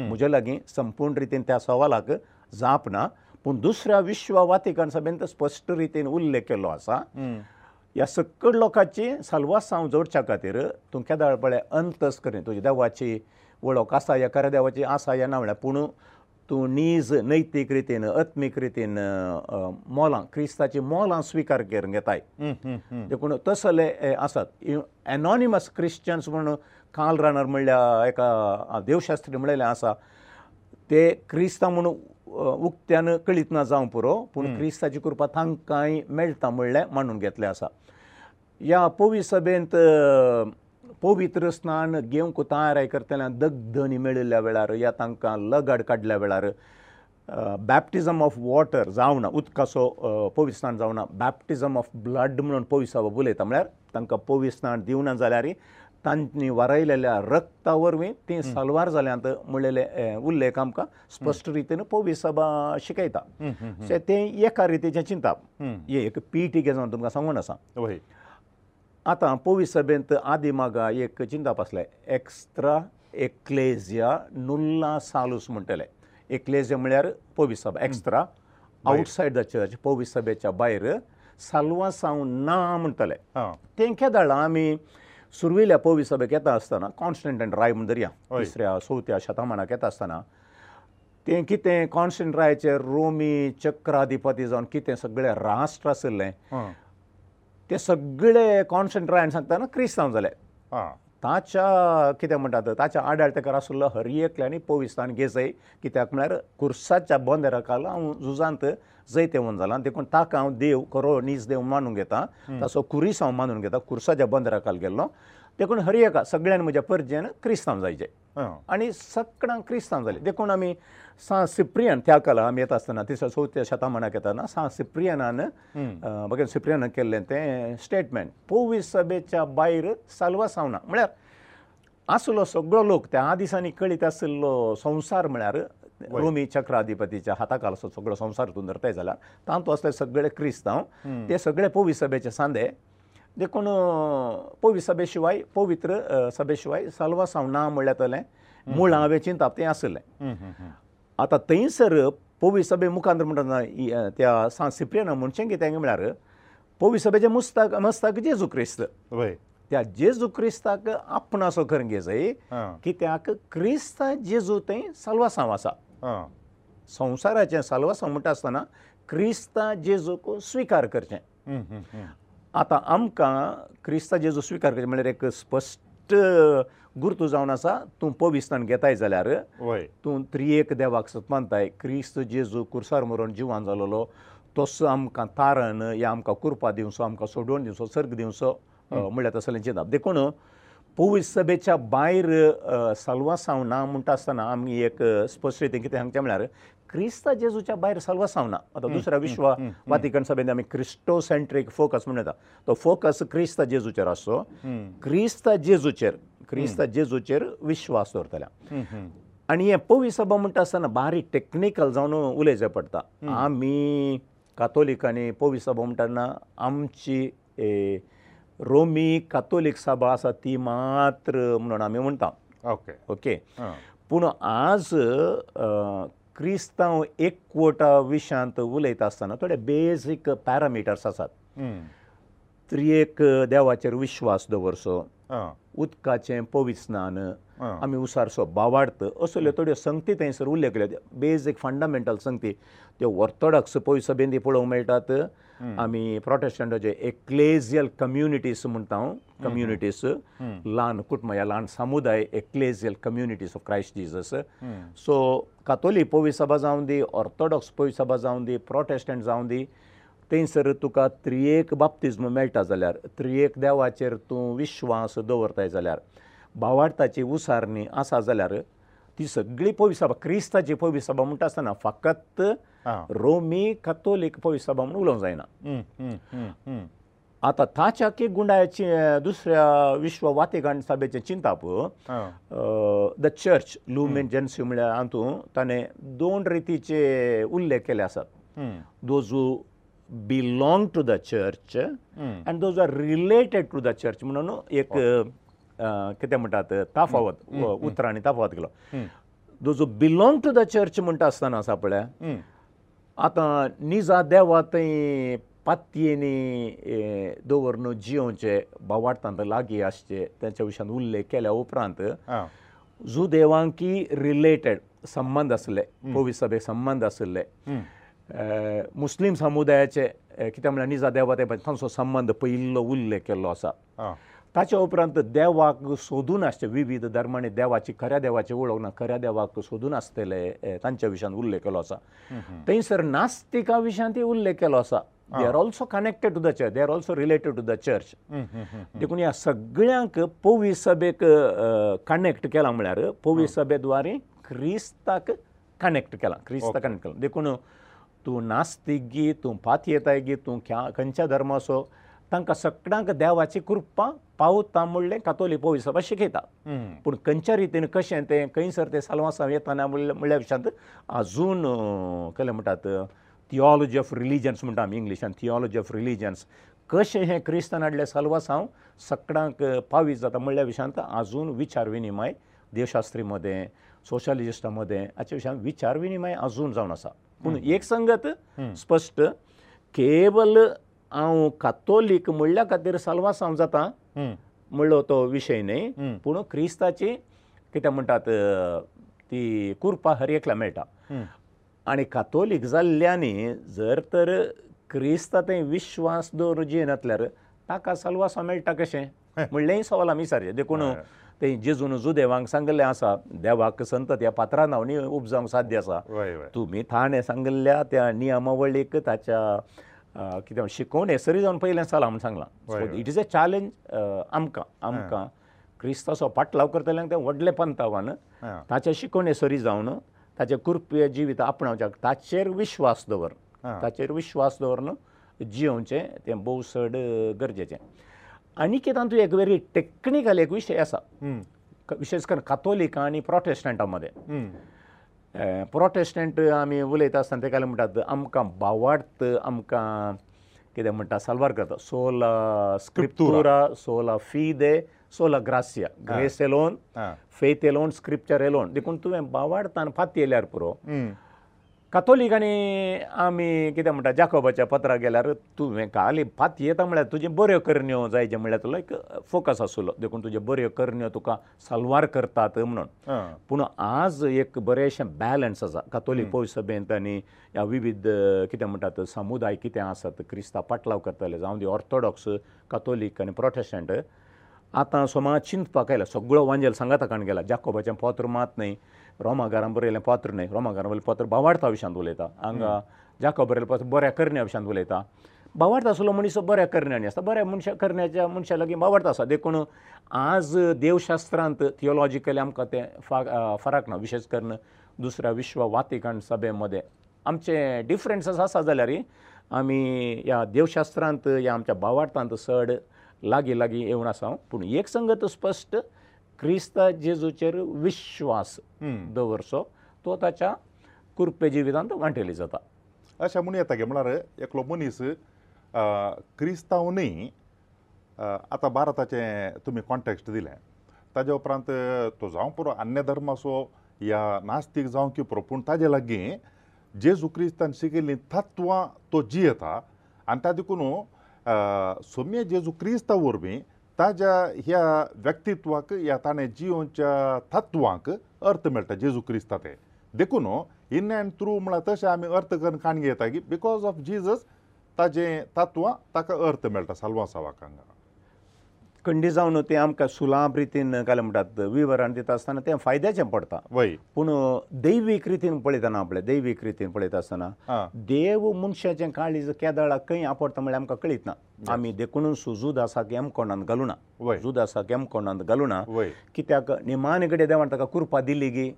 म्हजे लागीं संपूर्ण रितीन त्या सवालाक जाप ना पूण दुसऱ्या विश्व वातिकण सभेन तो स्पश्ट रितीन उल्लेख केल्लो आसा ह्या सकळ लोकांची सालवासांव जोडच्या खातीर तुमकां दळपळे अंतस्करणी तुज्या देवाची वळख आसा या खऱ्या देवाची आसा या ना म्हळ्यार पूण तूं नीज नैतीक रितीन अत्मीक रितीन मोलां क्रिस्ताची मोलां स्विकार करून घेताय देखून तसले आसात एनॉनिमस क्रिश्चन्स म्हण काल रानर म्हणल्या एका देवशास्त्री म्हणलेले आसा ते क्रिस्तांव म्हूण उक्त्यान कळीत ना जावं पुरो पूण क्रिस्ताची कृपा तांकांय मेळटा म्हणलें मांडून घेतलें आसा ह्या पोवी सभेंत पवित्र स्नान घेवंक तयारी करतल्या दग्ध निमेळिल्ल्या वेळार या तांकां लगड काडल्या वेळार बॅप्टिजम ऑफ वॉटर जावना उदकाचो पवित्र स्नान जावना बॅप्टिजम ऑफ ब्लड म्हणून पवित बाबा उलयता म्हळ्यार तांकां पवित्र स्नान दिवना जाल्यारय तांणी वरयलेल्या रक्ता वरवीं तीं सलवार जाल्यांत म्हणलेले उल्लेख आमकां स्पश्ट रितीन पवित सभा शिकयता सो तें एका रितीचें चिंता एक पिटी घे जावन तुमकां सांगून आसा आतां पोवीस सभेंत आदी मागा एक चिंताप आसलें एक्स्त्रा एक्लेजिया नुल्ला सालूस म्हणटलें एक्लेजिया म्हळ्यार पोवीस सभा एक्स्त्रा आवटसायड द चर्च पोवीस सभेच्या भायर सालवासांव ना म्हणटले तें केदाळां आमी सुरविल्या पोवीस सभेक येता आसतना कॉन्स्टंटन राय म्हण दर्या तिसऱ्या चवथ्या शतमानाक येता आसतना तें कितें कॉन्स्टंट रायचे रोमी चक्राधिपती जावन कितें सगळें राष्ट्र आसलें ते सगळे कॉन्सन्ट्रायन सांगतना क्रिस्तांव जाले ताच्या कितें म्हणटात ताच्या आड्यार तेका आसलो हर एकल्यांनी पविस्तान घेजय कित्याक म्हळ्यार कुर्साच्या बंदराकाल हांव झुजांत जैते म्हणून जालां देखून ताका हांव देव खरो नीज देव मानून घेता ताचो कुरीस हांव मानून घेता कुर्साच्या बंदराकाल गेल्लो देखून हरी एका सगळ्यांत म्हज्या परजेन क्रिस्तांव जायचे आनी सगळ्यांक क्रिस्तांव जाले देखून आमी सां सिप्रियन त्या काला आमी येता आसतना तिसऱ्या चवथ्या शेता म्हणाक येताना सां सिप्रियनान म्हगे सिप्रियनान केल्लें तें स्टेटमेंट पोवीस सभेच्या भायर सालवास ना म्हळ्यार आसलो सगळो लोक त्या दिसांनी कळीत आसलो संवसार म्हळ्यार रोमी चक्राधिपतीच्या हाता खालचो सगळो संवसार धुंदरताय जाल्यार तातूंत आसले सगळे क्रिस्तांव ते सगळे पोवीस सभेचे सांदे देखून पवित्र सभे शिवाय पवित्र सभे शिवाय सालवा सावना म्हळ्यार जातलें मुळावे चिंताप तें आसलें आतां थंयसर पवी सभे मुखार म्हणटा त्या सांत सिप्रियन म्हणचें कितें म्हळ्यार पवी सभेचें मुस्ताक मस्ताक जेजू क्रिस्त त्या जेजू क्रिस्ताक आपण असो खरंगे जाय कित्याक क्रिस्त जेजू थंय सालवासांव आसा संवसाराचें सालवासांव म्हणटा आसतना क्रिस्त जेजूक स्विकार करचें आतां आमकां क्रिस्ता जेजू स्विकार करचे म्हळ्यार एक स्पश्ट गुरतो जावन आसा तूं पविस्तान घेताय जाल्यार तूं त्री एक देवाक सतमानताय क्रिस्त जेजू कुरसार मरून जिवान जालोलो तसो आमकां तारण या आमकां कुरपा दिवचो आमकां सोडून दिवचो सर्ग दिवचो म्हळ्यार तसलें चिंताप देखून पवी सभेच्या भायर सालवां सावना म्हणटा आसतना आमी एक स्पश्ट रितीन कितें सांगचें म्हळ्यार क्रिस्त जेजूच्या भायर सर्वसांव ना आतां दुसऱ्या विश्व वातिकण सभेन आमी क्रिस्टो सेंट्रीक फोकस म्हण येता तो फोकस क्रिस्त जेजूचेर आसचो क्रिस्त जेजूचेर क्रिस्त जेजूचेर विश्वास दवरतल्या आनी हे पवी सभ म्हणटा आसतना बारीक टॅक्निकल जावन उलयचें पडटा आमी कातोलिकांनी पवी सभ म्हणटना आमची रोमी कातोलीक सभा आसा ती मात्र म्हणून आमी म्हणटा ओके ओके पूण आज क्रिस्तांव एकवटा विशयांत उलयता आसतना थोडे बेजीक पॅरामिटर्स आसात त्रियेक देवाचेर विश्वास दवरचो उदकाचें पवित्रान आमी उसारचो बावाडत असल्यो थोड्यो संगती थंयसर उल्लेख केल्यो बेजीक फंडामेंटल संगती त्यो ऑर्थोडॉक्स पयस बेंदी पळोवंक मेळटात आमी प्रोटेस्टंटाचे एक्लेजियल कम्युनिटीस म्हणटा हांव कम्युनिटीस ल्हान कुटुंब या ल्हान समुदाय ecclesial communities of Christ Jesus so कातोली पवी सभा जावं दी ऑर्थोडॉक्स पवी सभा जावं दी प्रोटेस्टंट जावं दी थंयसर तुका त्रियेक बाप्तिज्म मेळटा जाल्यार त्रियेक देवाचेर तूं विश्वास दवरताय जाल्यार भावार्थाची उसारणी आसा जाल्यार ती सगळी पवी सभा क्रिस्ताची पवी सभा म्हणटा आसतना फकत रोमी कथोलीक पवी सभा म्हूण उलोवंक जायना आतां ताच्या की गुंडायाचे दुसऱ्या विश्व वातेगाण सभेचें चिंता पळय द चर्च लुमेन जेन्सी म्हळ्यार हातूंत ताणे दोन रितीचे उल्लेख केले आसात those belong to the church and those are related to the church म्हणून एक कितें म्हणटात ताफावत उतरांनी ताफावत केलो जो बिलोंग टू द चर्च म्हणटा आसतना आसा पळय आतां निजा देवा थंय पात्येनी दवरून जियोचे भावार्थांत लागीं आसचे तेच्या विशयान उल्लेख केल्या उपरांत जू देवांकी रिलेटेड संबंद आसले पोवीस सभेक संबंद आसले मुस्लीम समुदायाचे कितें म्हळ्यार निजा देवा तांचो संबंद पयिल्लो उल्लेख केल्लो आसा ताचे उपरांत देवाक सोदून आसचे विविध धर्मांनी देवाची खऱ्या देवाचे उलोवंक ना खऱ्या देवाक सोदून आसतले तांच्या विशयान उल्लेख केलो आसा थंयसर नास्तिका विशयान ती उल्लेख केलो आसा they are also connected to the church they are also related to the church देखून ह्या सगळ्यांक पोवी सभेक कनेक्ट केला म्हळ्यार पोवी सभे द्वारे क्रिस्ताक कनेक्ट केला क्रिस्ताक कनेक्ट केला देखून तूं नास्तीक गी तूं पातयेताय गी तूं खंयच्या धर्माचो तांकां सगळ्यांक देवाची कृपा पावू तांबडलें कातोली पोवी सभा शिकयता पूण खंयच्या रितीन कशें तें खंयसर तें सालवासांव येताना म्हळ्ळ्या विशांत आजून कितें म्हणटात थियॉलॉजी ऑफ रिलिजन्स म्हणटा आमी इंग्लिशान थियॉलॉजी ऑफ रिलिजन्स कशें हें क्रिस्तान हाडलें सालवासांव सकडांक पावीत जाता म्हळ्ळ्या विशांत आजून विचार विनिमय देवशास्त्री मदें सोशलिस्टा मदें हाचे विशयान विचार विनिमय आजून जावन आसा पूण एक संगत स्पश्ट केवल हांव कातोलीक म्हळ्ळ्या खातीर सालवासांव जाता म्हणलो तो विशय न्ही पूण क्रिस्ताची कितें म्हणटात ती कुरपा हर एकल्या मेळटा आनी कातोलीक जाल्ल्यांनी जर तर क्रिस्ता थंय विश्वास दवरून जिनातल्यार ताका सलवासो मेळटा कशें म्हणलें ही सवाल आमी सारचें देखून तें जेजून जुदेवांक सांगिल्लें आसा देवाक संत त्या पात्रां नांवनी उपजावंक साध्य आसा तुमी थाणें सांगिल्ल्या त्या नियमावळीक ताच्या कितें शिकोवन येसरी जावन पयलें चला म्हणून सांगलां इट इज अ चॅलेंज आमकां आमकां क्रिस्तांचो पाटलाव करतल्यांक तें व्हडलें पंतावान ताचें शिकोवन येसरी जावन ताचें कृप्य जिवीत आपणावचें ताचेर विश्वास दवर ताचेर विश्वास दवरून जियोवचें तें भोव चड गरजेचें आनी कितें तातूंत एक वेरी टॅक्निकल एक विशय आसा विशेश करून कातोलिकां आनी प्रोटेस्टंटां मदें प्रोटेस्टंट आमी उलयता आसतना ते घालून म्हणटात आमकां भावार्थ आमकां कितें म्हणटा सलवार करता सोला स्क्रिप्टुरा सोला फी दे sola gratia grace alone faith alone scripture alone देखून तुवें भावार्थान फाती येयल्यार पुरो mm. कातोलिकांनी आमी कितें म्हणटा जाकोबाच्या पत्राक गेल्यार तुवें काली फाती येता म्हळ्यार तुजें बऱ्यो करण्यो जायचे म्हळ्यार तो लायक फोकस आसलो देखून तुजे बऱ्यो करण्यो तुका सलवार करतात म्हणून पूण आज एक बरेंशें बॅलन्स आसा कातोलीक पोय सभेंत आनी ह्या विविध कितें म्हणटात समुदाय कितें आसात क्रिस्तांव पाटलाव करताले जावं दी ऑर्थोडॉक्स कातोलीक आनी प्रोटेस्टंट आतां समाज चिंतपाक आयला सगळो वांजेल सांगाता काण गेला जाकोबाचें पत्र मात न्ही रोमागारां बरयलें पात्र न्हय रोमागारां वयलें पात्र बावार्था विशांत उलयता हांगा जाका बरयलें पात्र बऱ्या करण्या विशांत उलयता बावार्थ आसलो मनीस बऱ्या करण्यांनी आसता बऱ्या मनशा करण्याच्या मनशा लागीं बावार्थ आसा देखून आज देवशास्त्रांत थिओलॉजिकली आमकां तें फराक ना विशेश करून दुसऱ्या विश्व वातिकण सभे मदें आमचे डिफरंसस आसा जाल्यार आमी ह्या देवशास्त्रांत ह्या आमच्या बावार्थांत चड लागीं लागीं येवन आसा पूण एक संगत स्पश्ट क्रिस्त जेजूचेर विश्वास दवरचो तो ताच्या कुर्पे जिवितांत वांटेली जाता अशें म्हूण येता गे म्हळ्यार एकलो मनीस क्रिस्तांवनी आतां भारताचें तुमी कॉन्टेक्स्ट दिलें ताजे उपरांत तो जावं पुरो अन्य धर्म आसूं या नास्तीक जावं की पुरो पूण ताजे लागीं जेजू क्रिस्तान शिकिल्लीं तत्वां तो जियेता आनी ताजे कुनू सोमे जेजू क्रिस्तांव वरवीं ताज्या ह्या व्यक्तित्वाक या ताणें जियोच्या तत्वांक अर्थ मेळटा जेजू क्रिस्ता ते देखून इन एंड थ्रू म्हळ्यार तशें आमी अर्थ करून काणगे येता की बिकॉज ऑफ जिजस ताजें तत्वां ताका अर्थ मेळटा सालवासा वाकांक खंडी जावन तें आमकां सुलाभ रितीन घालें म्हणटात विवरण दिता आसतना तें फायद्याचें पडटा पूण दैवीक रितीन पळयतना आपले दैवीक रितीन पळयता आसतना देव मनशाचें काळीज केदळां खंय आपडटा म्हळ्यार आमकां कळीत ना आमी देखून सुजूद आसा की एमकोणांत घालुना सुजूद आसा की एमकोणांत घालुना कित्याक निमाने कडेन देवान ताका कुरपा दिली गी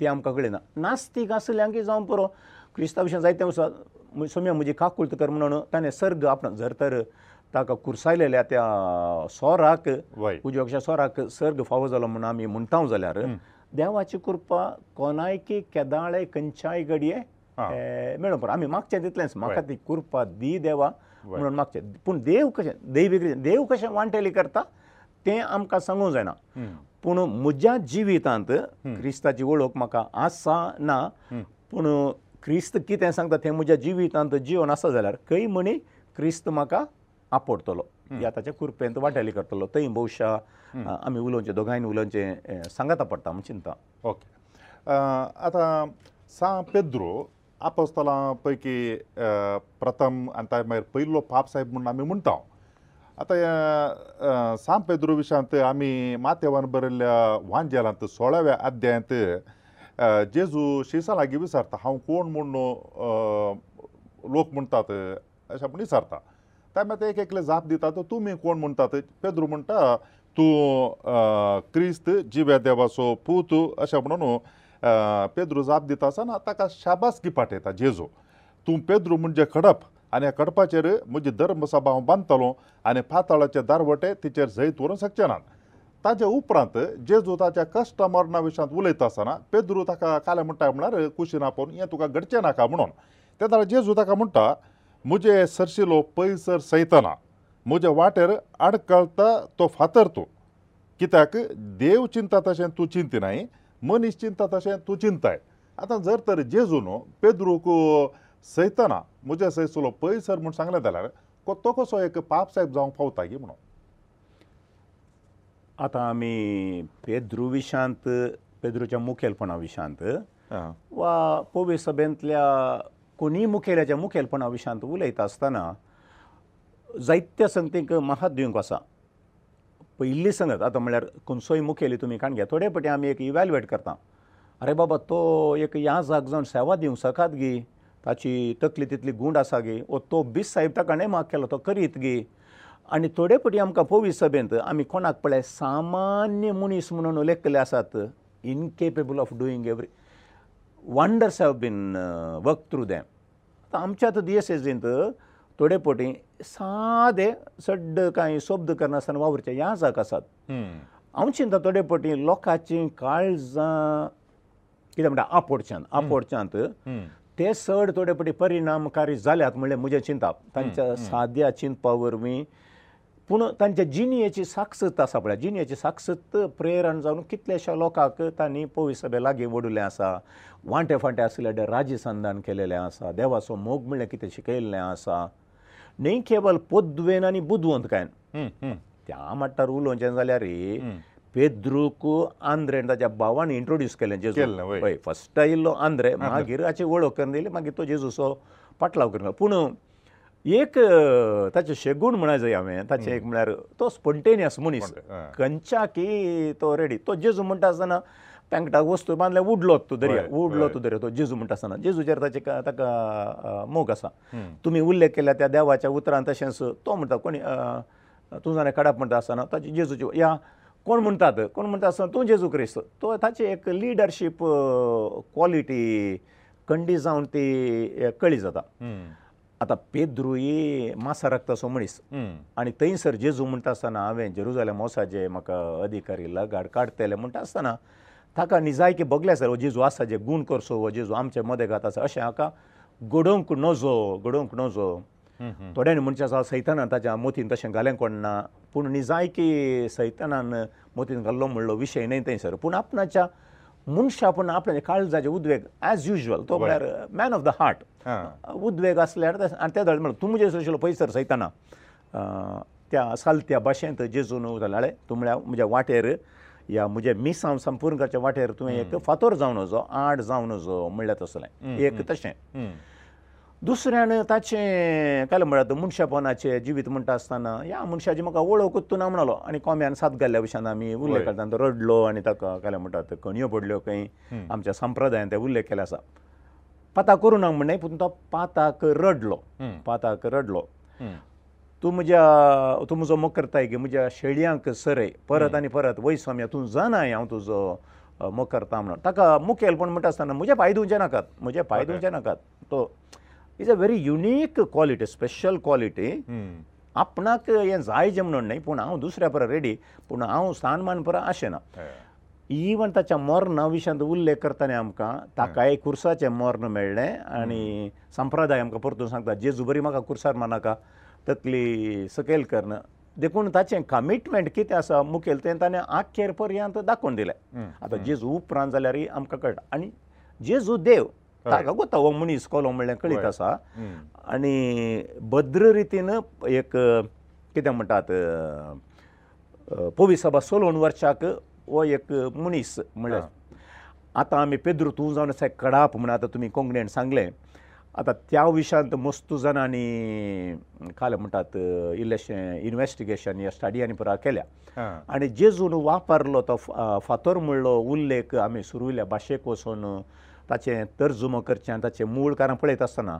ती आमकां कळिना नास्तीक आसल्यांक जावं पुरो क्रिस्तांव विशीं जायते सम्य म्हजी काकुल्त कर म्हणून ताणें सर्ग आपण जर तर ताका कुरसायलेल्या त्या सोराक उजवक्षा सोराक सर्ग फावो जालो म्हणून आमी म्हणटा जाल्यार देवाची कृपा कोणायकी केदाळे खंयच्याय घडये मेळो पर आमी मागचें तितलेंच म्हाका ती कृपा दी देवा म्हणून मागचें पूण देव कशें दैवी क्रिया देव कशें वांटेली करता तें आमकां सांगूंक जायना पूण म्हज्या जिवितांत क्रिस्ताची ओळख म्हाका आसा ना पूण क्रिस्त कितें सांगता तें म्हज्या जिवितांत जिवन आसा जाल्यार खंय म्हणी क्रिस्त म्हाका आपोडतलो या ताच्या कुरपेंत वाटेली करतलो थंय भौशा आमी उलोवचें दोगांयनी उलोवचें सांगता पडटा म्हूण चिंता ओके आतां सा पेद्रो आपोस्तलां पैकी प्रथम आनी ताचे मागीर पयलो पाप साहेब म्हूण आमी म्हणटा आतां सा पेद्रो विशांत आमी मातेवान बरयल्ल्या वांजेलांत सोळाव्या अध्यायांत जेजू शिसा लागीं विचारता हांव कोण म्हूण लोक म्हणटात अशें म्हूण विचारता त्या मात एक एकले जाप दिता तो तुमी कोण म्हणटात पेद्रू म्हणटा तूं क्रिस्त जिवे देवाचो पूत अशें म्हणून पेद्रू जाप दिता आसतना ताका शाबासकी पाठयता जेजो तूं पेद्रू म्हणजे खडप आनी ह्या खडपाचेर म्हजी धर्मसभा हांव बांदतलो आनी पाताळाचे दारवटे तिचेर जैत व्हरूंक शकचे नात ताचे उपरांत जेजू ताच्या कश्ट मरणा विशयांत उलयता आसतना पेद्रू ताका काले म्हणटा म्हणल्यार कुशीन आपोवन हें तुका घडचें नाका म्हणून तेदाळ जेजू ताका म्हणटा मुजे सरशिलो पयसर सैतना म्हजे वाटेर आडकळता तो फातर तूं कित्याक देव चिंता तशें तूं चिंतिनाय मनीस चिंता तशें तूं चिंताय आतां जर तर जेजून पेद्रूक सैतना म्हजे सैसलो पयसर म्हूण सांगलें जाल्यार तो कसो एक पाप सायब जावंक पावता गे म्हणून आतां आमी पेद्रू विशांत पेद्रूच्या मुखेलपणा विशांत वा पोवे सभेंतल्या कोणीय मुखेल्याच्या मुखेलपणा विशयांत उलयता आसतना जायत्या संगतींक महाद्विंग आसा पयिल्ली संगत आतां म्हळ्यार खंयचोय मुखेली तुमी काण घ्या थोडे पटी आमी एक इवॅल्युएट करता अरे बाबा तो एक ह्या जाग जावन सेवा दिवंक शकात गी ताची तकली तितली गूंड आसा गी वो तो बीस साहेब ताकाणें माग केलो तो करीत गी आनी थोडे पटी आमकां पोवी सभेंत आमी कोणाक पळय सामान्य मनीस म्हणून उलयकले आसात incapable of doing every wonders have been work through them आमच्या आतां दियसेजींत थोडे पटी सादे चड कांय सोब्द करनासतना वावरचे ह्या जाग आसात हांव चिंता थोडे पटी लोकांची काळजां कितें म्हणटा आपोडच्यान आपोडच्यान ते चड थोडे पटी परिणामकारी जाल्यात म्हणलें म्हजें चिंता तांच्या साद्या चिंतपा वरवीं पूण तांच्या जिनियेची साक्षत आसा पळय जिनियेची साक्षत प्रेरण जावन कितलेश्या लोकांक तांणी पोवीसभे लागीं वडयलें आसा वांटे फांटे आसल्या राजसंधान केलेलें आसा देवाचो मोग म्हळ्यार कितें शिकयल्लें आसा न्ही केवल पदवेन आनी बुदवंत काय त्या म्हणटा उलोवचें जाल्यार पेद्रूक आंध्रे ताच्या भावान इंट्रोड्यूस केलें जेजू फस्ट आयिल्लो आंध्रे मागीर हाची वळख करून दिली मागीर तो जेजूचो पाटलाव करून पूण एक ताचे शेगूण म्हणा जंय हांवें ताचे एक म्हळ्यार तो स्पोंटेनियस मनीस खंयच्या की तो रेडी तो जेजू म्हणटा आसतना पेंगटाक वस्तू बांदल्या उडलो तूं दर्या उडलो तूं दर्या तो जेजू म्हणटा आसतना जेजूचेर ताचे ताका मोग आसा तुमी उल्लेख केला त्या देवाच्या उतरान तशेंच तो म्हणटा कोणी तूं जाणें काडप म्हणटा आसतना ताचे जेजूची या कोण म्हणटात कोण म्हणटा आसतना तूं जेजू क्रिस्त तो ताची एक लिडरशीप क्वॉलिटी कंडी जावन ती कळी जाता hmm. आतां पेद्रुई मासा रक्तासो मनीस आनी थंयसर जेजू म्हणटा आसतना हांवें जेरुजाल्या मोसाचे म्हाका अधिकारी लगाड काडतले म्हणटा आसतना ताका न्ही जाय की बगले सर हो जेजू आसा जे गूण करसो हो जेजू आमचे मदें घात आसा अशें हाका घडोवंक नजो घडोवंक नजो थोड्यांनी म्हणचे आसा सैतानान ताच्या मोतीन तशें घालें कोण ना पूण न्ही जाय की सैतानान मोतीन घाल्लो म्हणलो विशय न्हय थंयसर पूण आपणाच्या मनशापूण आपणें काळजाचे उद्वेग एज युजल तो म्हळ्यार मॅन ऑफ द हार्ट उद्वेग आसल्यार आनी त्या धाडले म्हणलें तूं म्हजे सोशल पयसर सयताना uh, त्या सालत्या भाशेंत जेजून जाले तूं म्हळ्यार म्हज्या वाटेर या म्हज्या मीस हांव संपूर्ण करच्या वाटेर तुवें एक फातोर जावन वचो आड जावन वचो म्हणलें तसलें एक तशें दुसऱ्यान ताचें केलें म्हळ्यार मनशापोनाचें जिवीत म्हणटा आसतना ह्या मनशाची म्हाका वळखूत ना म्हणलो आणी कोम्यान साथ घाल्ल्या भशेन आमी उल्लेख करता तो रडलो आनी ताका केलें म्हणटा ते कणयो पडल्यो खंय आमच्या संप्रदायान ते उल्लेख केले आसा पाता करूं ना म्हणणें पूण तो पाताक रडलो पाताक रडलो तूं म्हज्या तूं म्हजो मकरताय गे म्हज्या शेळयांक सरय परत आनी परत वयस स्वामी तूं जाणा हांव तुजो मकरता म्हणून ताका मुखेलपण म्हणटा आसतना म्हजे पांय धुवचे नाकात म्हजे पांय धुवचे नाकात तो is a very unique quality special quality आपणाक हें जायचें म्हणून न्ही पूण हांव दुसऱ्या परा रेडी पूण हांव स्थानमान परा आशेना इवन ताच्या मोर्ना विशयांत उल्लेख करतना आमकां ताकाय कुर्साचें मोर्न मेळ्ळें आनी संप्रदाय आमकां परतून सांगता जेजू बरी म्हाका कुर्सार मानाका तकली सकयल कर देखून ताचें कमिटमेंट कितें आसा मुखेल तें ताणें आखेर पर्यंत दाखोवन दिलें आतां जेजू उपरांत जाल्यार आमकां कळटा आनी जेजू देव ताका गो तवंग म्हूण इस्कोलो म्हणलें कळीत आसा आनी भद्र रितीन एक कितें म्हणटात पोवीस सभा सोलोवन वर्साक हो एक मनीस म्हळ्यार आतां आमी पेद्रो तूं जावन आसा कडाप म्हण आतां तुमी कोंकणीन सांगलें आतां त्या विशयांत मस्तू जाणांनी काल म्हणटात इल्लेशें इनवेस्टिगेशन या स्टडी आनी पुरा केल्या आनी जेजून वापरलो तो फातर म्हणलो उल्लेख आमी सुरू इल्ल्या भाशेक वचून ताचें तर्जुमो करचें आनी ताचें मूळ कारण पळयत आसतना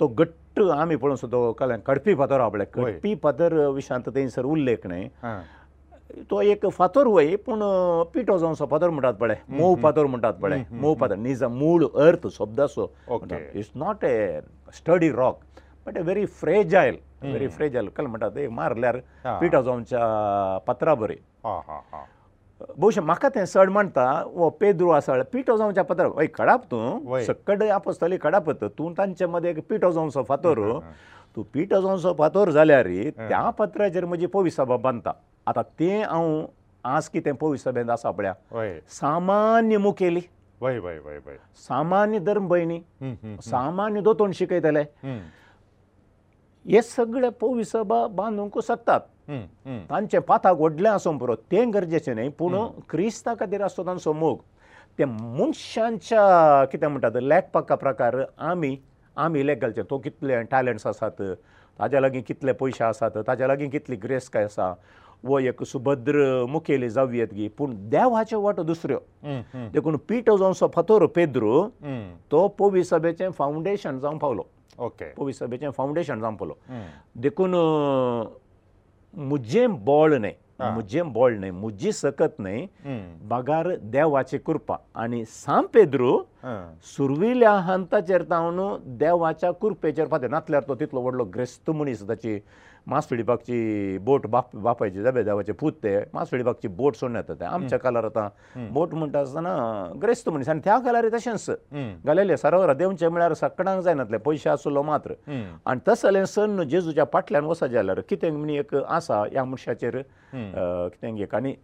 तो घट्ट आमी पळोवन सुद्दां कळ्ळें कडपी फातर आपलें कडपी फातर विशांत थंयसर उल्लेख न्हय तो एक फातर वय पूण पिठो जावन सो फातर म्हणटात पळय मोव फातर म्हणटात पळय मोव फातर निज अ मूळ अर्थ शब्द असो it's not a sturdy rock but a very fragile very fragile कळ म्हणटात मारल्यार पिठो जावनच्या पत्रा बरी भोवशें म्हाका तें चड म्हणटा हो पेद्रू आसा पिठो जावच्या पत्र वय खडप तूं सकड आपसतली खडप तूं तांचे मदें एक पिठो जावचो फातर तूं पिठो जावचो फातर जाल्यार त्या पत्राचेर म्हजी पोविसभा बांदता आतां तें हांव आज कितें पोवी सभेंत आसा पळया सामान्य मुखेली सामान्य धर्म भयणी सामान्य दोतोन शिकयतले हे सगळे पोवी सभा बांदूंक सोदतात तांचे पाताक व्हडलें आसप बरो तें गरजेचें न्ही पूण क्रिस्तां खातीर आसतो तांचो मोग ते मनशांच्या कितें म्हणटात लेखपाका प्रकार आमी आमी लेख घालचे तो कितले टॅलंट्स आसात ताज्या लागीं कितले पयशे आसात ताज्या लागीं कितली ग्रेस काय आसा वो एक सुभद्र मुखेली जावयेत गी पूण देवाचे वाटो दुसऱ्यो देखून पिटो जावन सो फतोर पेद्रो तो पोवी सभेचें फावंडेशन जावन पावलो ओके पोवी सभेचें फावंडेशन जावन पावलो देखून मुजे बोळ न्हय मुजे बोळ न्हय मुजी सकत न्हय बागार देवाचे कृपा आनी सां पेद्रू सुरविल्या हंताचेर तावन देवाच्या कृपेचेर फाते नातल्यार तो तितलो व्हडलो ग्रेस्त मनीस ताची मास फिडिपाकची बोट बाप बापायची बेदावाचे पूत ते मास फिडिपाकची बोट सोडून येता ते आमच्या कालार आतां बोट म्हणटा आसतना ग्रेस्त मनीस आनी त्या कालार तशेंच घालेले सरोवरा देंवचे म्हळ्यार सकाळांक जायनातले पयशे आसलो मात्र आनी तस जाल्यार सन्न जेजूच्या फाटल्यान वसा जाल्यार कितें म्हण एक आसा ह्या मनशाचेर कितें एक आनी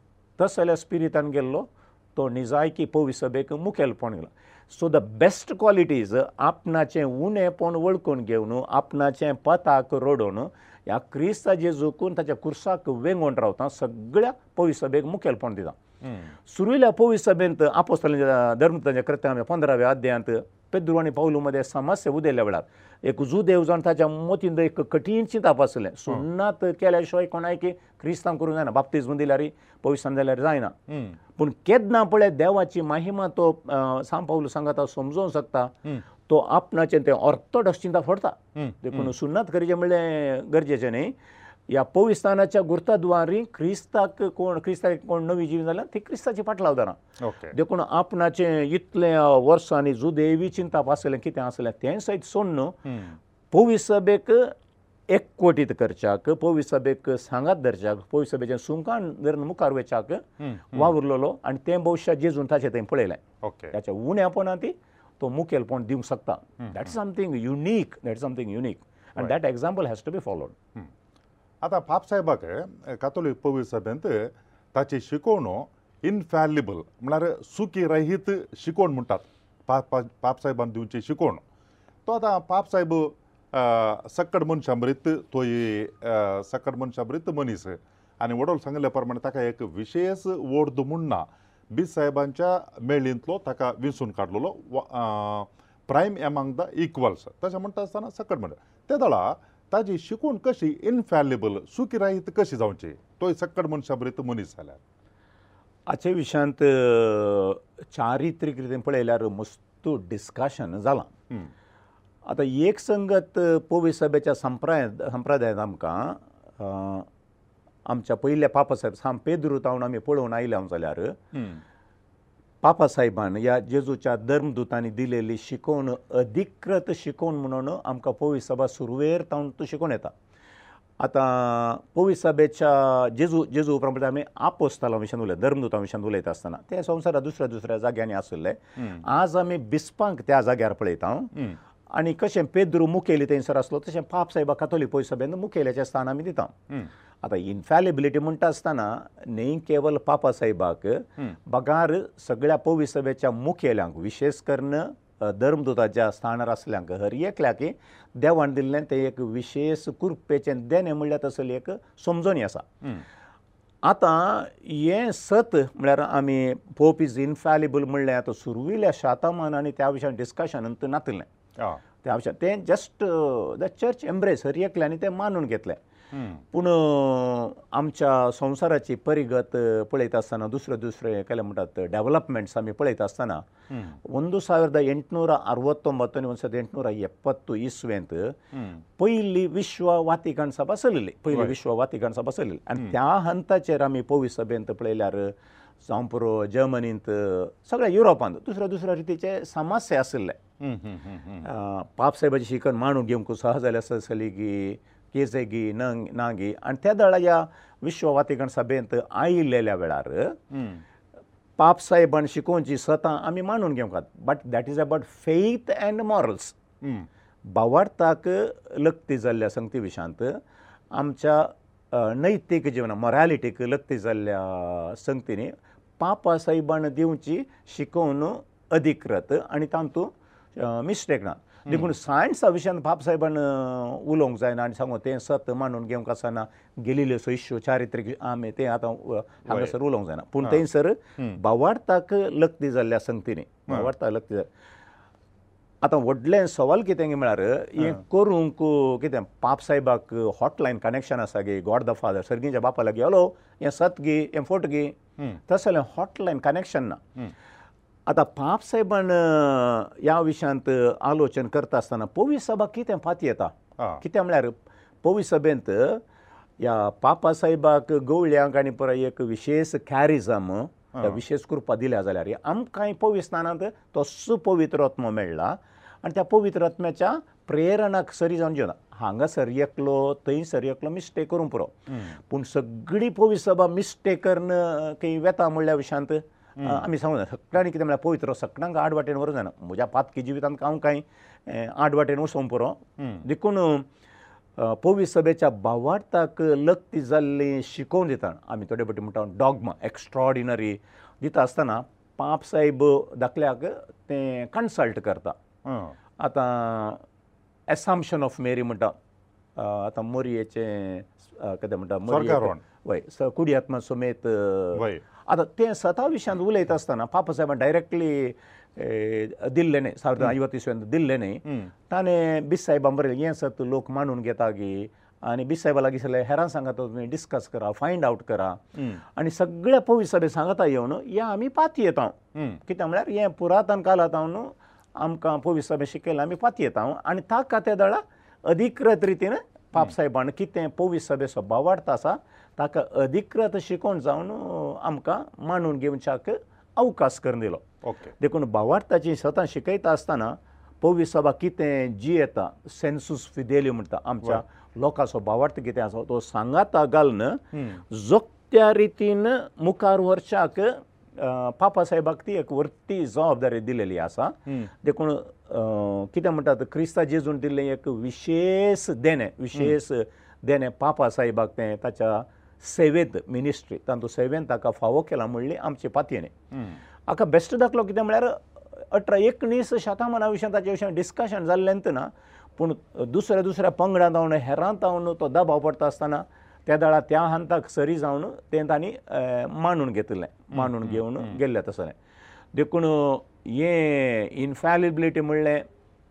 तस जाल्यार स्पिरितान गेल्लो तो निजायकी पवी सभेक मुखेलपण गेलो सो द बेस्ट क्वॉलिटीज आपणाचें उणेंपण वळखून घेवन आपणाचें पताक रडोवन ह्या क्रिस्ता जेजूकून ताच्या कुर्साक वेंगोवन रावता सगळ्या पवी सभेक मुखेलपण दिता सुरविल्ल्या पवी सभेंत आपोस्तलांच्या धर्मताच्या कृत्यामध्ये पंदराव्या अध्यायांत पेद्रू आनी पावलू मदें समस्या उदेल्ल्या वेळार एक जूदेव जावन ताच्या मोतीन एक कठीण चिंताप आसलें सुन्नात केल्या शिवाय कोणाय की क्रिस्तांव करूंक जायना बाप्तीज दिल्यार पवित्रान जाल्यार जायना पूण केदना पळय देवाची महिमा तो सांग पावलू सांगता समजोवंक शकता तो आपणाचें तें ऑर्थोडॉक्स चिंता फोडता देखून सुन्नातकरीचें म्हणलें गरजेचें न्ही ह्या पोविस्तानाच्या गुर्ता दुवारी क्रिस्ताक कोण क्रिस्ताक कोण नवी जीव जाल्यार ती क्रिस्ताची फाट लावतना देखून आपणाचें इतलें वर्सांनी जुदेवी चिंताप आसलें कितें आसलें तें सयत सोडून पोवीस सभेक एकवटीत करच्याक पोवीस सभेक सांगात धरच्याक पोवीस सभेचें सुमकान धरून मुखार वचाक वावुरलेलो आनी तें भविश्यात जेजून ताचें थंय पळयलें ताच्या उण्यापोना ती तो मुखेल पॉयंट दिवंक शकता that is something unique that is something unique आनी that example has to be followed आतां पाप साहेबाक कातोलीक पवी सभेंत ताची शिकोवण इनफॅलिबल म्हळ्यार सुकी रहीत शिकोवण म्हणटात पाप साहेबान दिवची शिकोवण तो आतां पाप साहेब सकड मनशामरीत तो सकड मनशामरीत मनीस आनी वडोल सांगले प्रमाणे ताका एक विशेश वर्द म्हूण ना बी साहेबांच्या मेळींतलो ताका विंचून काडलेलो प्रायम एमांग द इक्वल्स तशें म्हणटा आसतना सकट म्हणटा ते दळा ताजी शिकून कशी इनफॅलिबल सुकिरायत कशी जावची तो सकट मनशाबरीत मनीस जाल्यार हाचे विशयांत चारित्रीक रितीन पळयल्यार मस्तू डिस्कशन जालां आतां एक संगत पोवी सभेच्या संप्राय संप्रदायांत आमकां आमच्या पयल्या पापा साहेब साम पेद्रू जावन आमी पळोवन आयल्यांव जाल्यार पापा साहेबान ह्या जेजूच्या धर्मदूतांनी दिलेली शिकोवण अधिकृत शिकोवण म्हणून आमकां पोवी सभा सुरवेर जावन तो शिकोवन येता आतां पोवी सभेच्या जेजू जेजू प्रमाणे आमी आपोस्ताला विशयन उलयता धर्मदूता विशयन उलयता आसतना ते संवसारा दुसऱ्या दुसऱ्या जाग्यांनी आसले आज आमी बिस्पांक त्या जाग्यार पळयता आनी कशें पेद्रू मुखेली थंयसर आसलो तशें पाप साहेबा खातोली पोवी सभेन मुखेल्याचें स्थान आमी दिता आतां इन्फॅलिबिलिटी म्हणटा आसतना न्ही केवल पापा साहेबाक बगार सगळ्या पवित्रभेच्या मुखेल्यांक विशेष करून धर्मदूताच्या स्थानार आसल्यांक हर एकल्याक देवान दिल्लें तें एक विशेष कृपेचें देणें म्हणल्यार तसली एक समजणी आसा आतां हें सत म्हळ्यार आमी पोप इज इनफॅलिबल म्हणलें आतां सुरविल्ल्या शातमान आनी त्या विशयान डिस्कशन नातलें त्या विशयान तें just the church embrace her एकल्यांनी तें मानून घेतलें पूण आमच्या संवसाराची परिगत पळयता आसतना दुसरे दुसरे केले म्हणटात डॅवलपमेंट्स आमी पळयता आसतना ओंद सावरद एंटनूर अरवत्तोंबत्तो आनी ओंद एंटनूर एप्पत्तो इसवेंत पयली विश्व वातिकण सभा चलिल्ली पयली विश्व वातिकण सभा चलिल्ली आनी त्या हंताचेर आमी पोवी सभेंत पळयल्यार जावं पुरो जर्मनींत सगळ्या युरोपांत दुसऱ्या दुसऱ्या रितीचे समस्या आसले पाप साहेबाची शिकण मांडूक घेवंक सहज जाल्यार आसली की केजेगी नंग नांगी आनी त्या दळा ह्या विश्व वातीकण सभेंत आयिल्लेल्या वेळार पाप साहेबान शिकोवची सतां आमी मानून घेवंक but that is about faith and morals भावार्थाक लक्ती जाल्ल्या संगती विशांत आमच्या नैतीक जिवनात मॉरॅलिटीक लक्ती जाल्ल्या संगतींनी पापा साहेबान दिवची शिकोवन अधिकृत आनी तातूंत मिस्टेक ना देखून सायन्सा विशयान बाप सायबान उलोवंक जायना आनी सांगू तें सत मानून घेवंक आसना गेलिल्ल्यो सयश्यो चारित्रीक आमे तें आतां हांगासर उलोवंक जायना पूण थंयसर भावार्थाक लक्ती जाल्ल्या संगतीनी भावार्थाक लक्ती जाल्या आतां व्हडलें सवाल कितें म्हळ्यार हें करूंक कितें पाप सायबाक हॉटलायन कनेक्शन आसा गे गॉड द फादर सर्गीच्या बापा लागी हॅलो हें सत गे हें फोट गे तशें जाल्यार हॉटलायन कनेक्शन ना hmm. आतां पाप सायबान ह्या विशयांत आलोचन करता आसतना पवी सभा कितें फाती येता कितें म्हळ्यार पवी सभेंत ह्या पापा सायबाक गवळ्यांक आनी पुराय एक विशेश कॅरिजम विशेश कृपा दिल्या जाल्यार आमकांय पवित्रानांत तसो पवित्रत्म मेळ्ळा आनी त्या पवित्रत्म्याच्या प्रेरणाक सरी जावन जेवना हांगा सर एकलो थंय सर एकलो मिस्टेक करूंक पुरो पूण सगळीं पवी सभा मिस्टेक करून खंय वेता म्हळ्ळ्या विशांत आमी सांगूं जाय सगळें आनी कितें म्हळ्यार पवित्र सगळ्यांक आठ वाटेन वरो जायना म्हज्या पातकी जिवितांत हांव कांय आठ वाटेन वसोंक पुरो देखून पवी सभेच्या भावार्थाक लक्ती जाल्ली शिकोवन दिता आमी थोडे भटी म्हणटा डॉगमा एक्स्ट्रॉडिनरी दिता आसतना पाप साहेब धाकल्याक तें कन्सल्ट करता आतां एसामशन ऑफ मेरी म्हणटा आतां मोरयेचें कितें म्हणटा वय कुडयात्मा सुमेत आतां तें सता विशयांत उलयत आसतना पापा सायबान डायरेक्टली दिल्ले न्ही सावन ऐवत इसवेन दिल्ले न्ही ताणें बिस सायबा बरयलें हें सत लोक मानून घेता गी आनी बिस सायबा लागीं सगळे हेरां सांगात तुमी डिस्कस करा फायंड आवट करा आनी सगळ्या पवी सभे सांगता येवन हें आमी पाती येता कित्याक म्हळ्यार हें पुरातन कालांत हांव न्हू आमकां पवी सभे शिकयलां आमी पाती येता आनी ताका त्या दळा अधिकृत रितीन पाप सायबान कितें पवी सभे सभा वाडटा आसा ताका अधिकृत शिकोण जावन आमकां मानून घेवच्याक अवकाश करून दिलो ओके okay. देखून भावार्थाची स्वता शिकयता आसतना पवी सभा कितें जी येता सेन्सूस फिदेल्यो म्हणटा आमच्या लोकांचो भावार्थ कितें आसा तो सांगाता घालून जो त्या रितीन मुखार व्हरच्याक पापा साहेबाक ती एक वरती जबाबदारी दिलेली आसा देखून कितें म्हणटात क्रिस्ता जेजून दिल्लें एक विशेश देणें विशेश देणें पापा साहेबाक तें ताच्या सेवेद मिनिस्ट्री तातूंत सेवेन ताका फावो केला म्हणली आमचे पातयेणी हाका बेश्ट दाखलो कितें म्हळ्यार अठरा एकणीस शतमाना विशीं ताचे विशीं डिस्कशन जाल्लें ना पूण दुसऱ्या दुसऱ्या पंगडांत जावन हेरांत जावन तो दबाव पडटा आसतना त्या दळा त्या हांताक सरी जावन तें तांणी मांडून घेतलें मांडून घेवन गेल्लें तसलें देखून हें इनफॅलिबिलिटी म्हणलें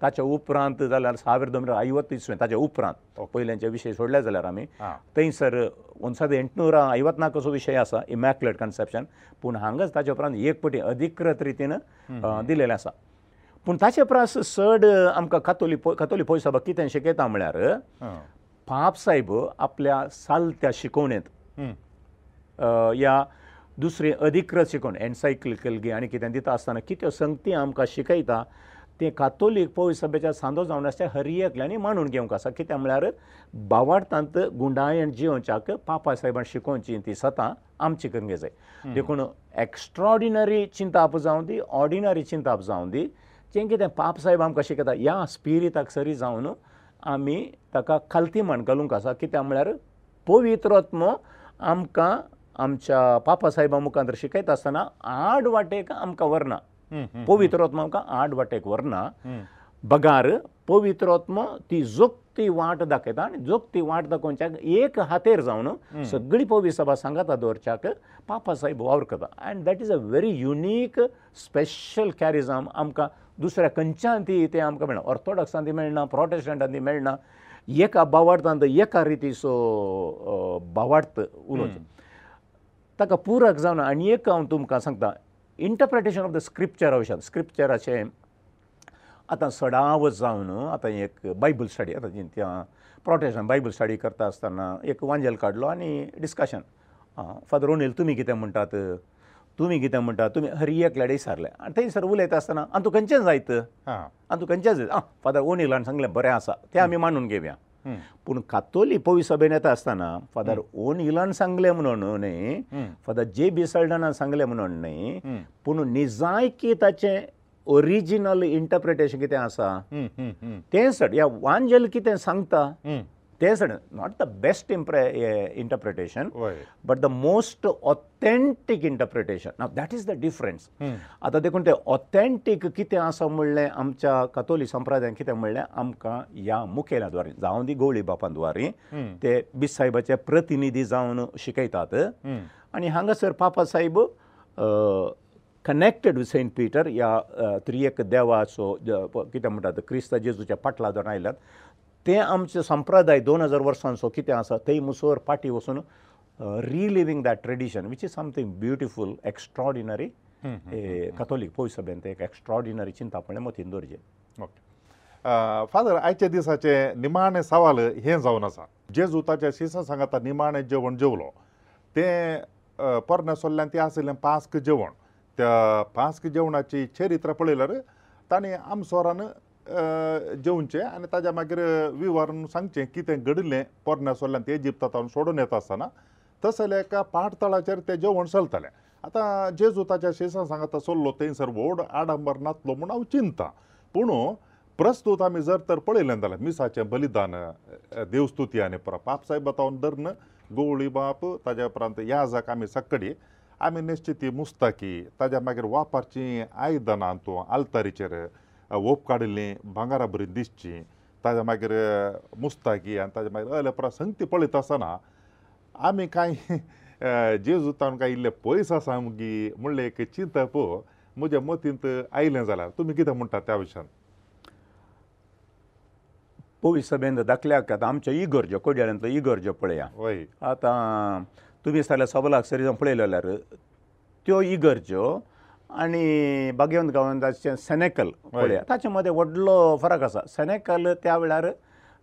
ताच्या उपरांत जाल्यार सावीर दोनशे ऐवत इसवे ताच्या उपरांत पयल्यांचे विशय सोडले जाल्यार आमी थंयसर वंसद एंटनुरा ऐवतनाक असो विशय आसा इमॅक्युलेट कन्सेप्शन पूण हांगाच ताच्या उपरांत एक पटी अधिकृत रितीन दिलेलें आसा पूण ताचे परस चड आमकां कातोली कातोली पोय सभा कितें शिकयता म्हळ्यार पाप सायब आपल्या चालत्या शिकोवणेंत ह्या दुसरी अधिकृत शिकोवण एनसायक्लिकल घे आनी कितें दिता आसतना कितें संगती आमकां शिकयता तें कातोलीक पवय सभेच्या सांदो जावन आसा त्या हरियेकल्यांनी मांडून घेवंक आसा कित्याक म्हळ्यार बावार्थांत गुंडायण जिवच्याक पापा सायबान शिकोवची ती सतां आमची करूंक जाय देखून एक्स्ट्रॉडिनरी चिंता आप जावं दी ऑर्डिनरी चिंता आप जावं दी जें कितें पाप सायब आमकां शिकयता ह्या स्पिरिताक सरी जावन आमी ताका खालती म्हण घालूंक आसा कित्याक म्हळ्यार पवित्रत्म आमकां आमच्या पापा सायबा मुखार शिकयता आसतना आड वाटेक आमकां व्हरना पवित्रोत्मा आमकां आठ वाटेक व्हरना बगार पवित्रोत्मा ती जोगती वाट दाखयता आनी जोगती वाट दाखोवच्याक एक हातेर जावन सगळी पवी सभा सांगाता दवरच्याक पापा साहेब वावर करता and that is a very unique special charism आमकां दुसऱ्या खंयच्यान ती तें आमकां मेळना ऑर्थोडॉक्सान ती मेळना प्रोटेस्टंटान ती मेळना एका बावार्थांत एका रितीचो बावार्थ उलोवचो ताका पुरक जावन आनी एक हांव तुमकां सांगता इंटरप्रिटेशन ऑफ द स्क्रिप्चर अशें स्क्रिप्चराचें आतां सडाव जावन आतां एक बायबल स्टडी आतां जी त्या प्रोटेशन बायबल स्टडी करता आसतना एक वांजेल काडलो आनी डिस्कशन फादर ओनील तुमी कितें म्हणटात तुमी कितें म्हणटात तुमी हरी एकल्या विचारलें आनी थंयसर उलयता आसतना आनी तूं खंयचें जायत आनी तूं खंयचें जायत आं फादर ओनील आनी सांगलें बरें आसा तें आमी मानून घेवया पूण कातोली पवी सभेन येता आसतना फादर ओन इलान सांगले म्हणून न्ही फादर जे बिसल्डनान सांगले म्हणून न्ही पूण निजाय की ताचे ओरिजिनल इंटरप्रिटेशन कितें आसा तें सड या वांजल कितें सांगता तेच नॉट द बेस्ट इम्प्रे interpretation but the most authentic interpretation नाव दॅट इज द डिफरंस आतां देखून तें ऑथेंटीक कितें आसा म्हणलें आमच्या कथोली संप्रदायान कितें म्हणलें आमकां ह्या मुखेल्या द्वारे जावं दी गवळी बापां द्वारे ते बी साहेबाचे प्रतिनिधी जावन शिकयतात आनी हांगासर पापा साहेब कनेक्टेड वीथ सेंट पिटर ह्या त्रियेक देवाचो कितें म्हणटात क्रिस्त जेजूच्या पाटला धरून आयल्यात तें आमचे संप्रदाय दोन हजार वर्सांचो कितें आसा थंय मुसोर पाटी वचून reliving that tradition which is something beautiful extraordinary कथोलीक पोय सभेन तें एक एक्स्ट्रॉडिनरी चिंता पळय मतीन दवरचें ओके फादर आयच्या दिसाचें निमाणें सवाल हें जावन आसा जेजूताच्या शिसा सांगाता निमाणें जेवण जेवलो तें परनेसोल्ल्यान तें आशिल्लें पास्क जेवण त्या पास्क जेवणाची चरित्र पळयल्यार ताणें आमसोरान जेवचें आनी ताज्या मागीर विवरण सांगचें कितें घडलें पोरण्यासोरल्यान ते इजिप्तांतल्यान सोडून येता आसतना तस जाल्यार एका पाठतळाचेर तें जेवण चलतलें आतां जेजू ताच्या शेसान सांगात आसल्लो थंयसर व्हड आडंबर नासलो म्हूण हांव चिंतता पूण प्रस्तूत आमी जर तर पळयलें जाल्यार मिसाचें बलिदान देवस्तुती आनी परत पाप सायब बतावन धरन गवळी बाप ताज्या उपरांत याजक आमी सकडी आमी निश्चिती मुस्तकी ताज्या मागीर वापरचीं आयदनां तूं आलतारीचेर ओप काडिल्ली भांगरां बरी दिसची ताज्या मागीर मुस्ताकी आनी ताज्या मागीर अहले परा संगती पळयत आसतना आमी कांय जेजू तावन कांय इल्ले पयस आसा मुगी म्हणलें एक चिंतप म्हज्या मतींत आयलें जाल्यार तुमी कितें म्हणटा त्या विशयान पवी सभेन दाखल्याक आतां आमच्या इगर्ज्यो कोड्यांतलो इगर्ज्यो पळया हय आतां तुमी सगळ्या सबलाक सरी जावन पळयलें जाल्यार त्यो इगर्ज्यो आनी भगवंत गवंदाचें सेनेकल पळया ताचे मदें व्हडलो फरक आसा सेनेकल त्या वेळार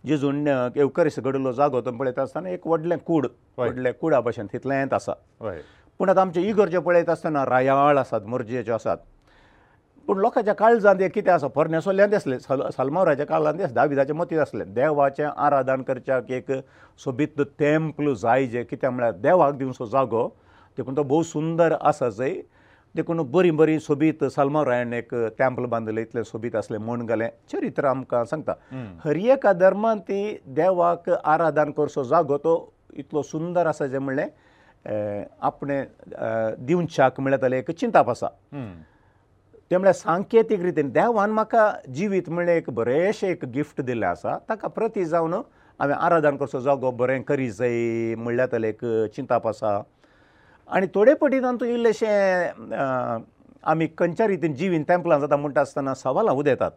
जेजून येवकरीस घडिल्लो जागो तो पळयता आसतना एक व्हडलें कूड व्हडलें कुडा भशेन तितलें येत आसा पूण आतां आमचे इगर्जे पळयता आसतना रायाळ आसात मुर्जे ज्यो आसात पूण लोकांच्या काळजान ते कितें आसा परनेसोल्यान दिसले सल सलमावराच्या काळान दिस दाविदाचे मतीत आसले देवाचें आराधन करच्याक एक सोबीत टेम्पल जाय जे कित्याक म्हळ्यार देवाक दिवचो जागो देखून तो भोव सुंदर आसा जंय देखून बरी बरी सोबीत सल्मा रायान एक टॅम्पल बांदलें इतलें सोबीत आसलें म्हूण गेलें चरित्र आमकां सांगता हरियका धर्मान ती देवाक आराधन करचो जागो तो इतलो सुंदर आसा जें म्हणलें आपणे दिवनशाक म्हळ्यार ताले एक चिंताप आसा तें म्हळ्यार सांकेतीक रितीन देवान म्हाका जिवीत म्हळ्ळें एक बरेंशें एक गिफ्ट दिल्लें आसा ताका प्रती जावन हांवें आराधन करचो जागो बरें करी जाय म्हळ्यार ताले एक चिंताप आसा आनी थोडे पटी तातूंत इल्लेशें आमी खंयच्या रितीन जिवीन टॅम्पलां जाता म्हणटा आसतना सवालां उदेतात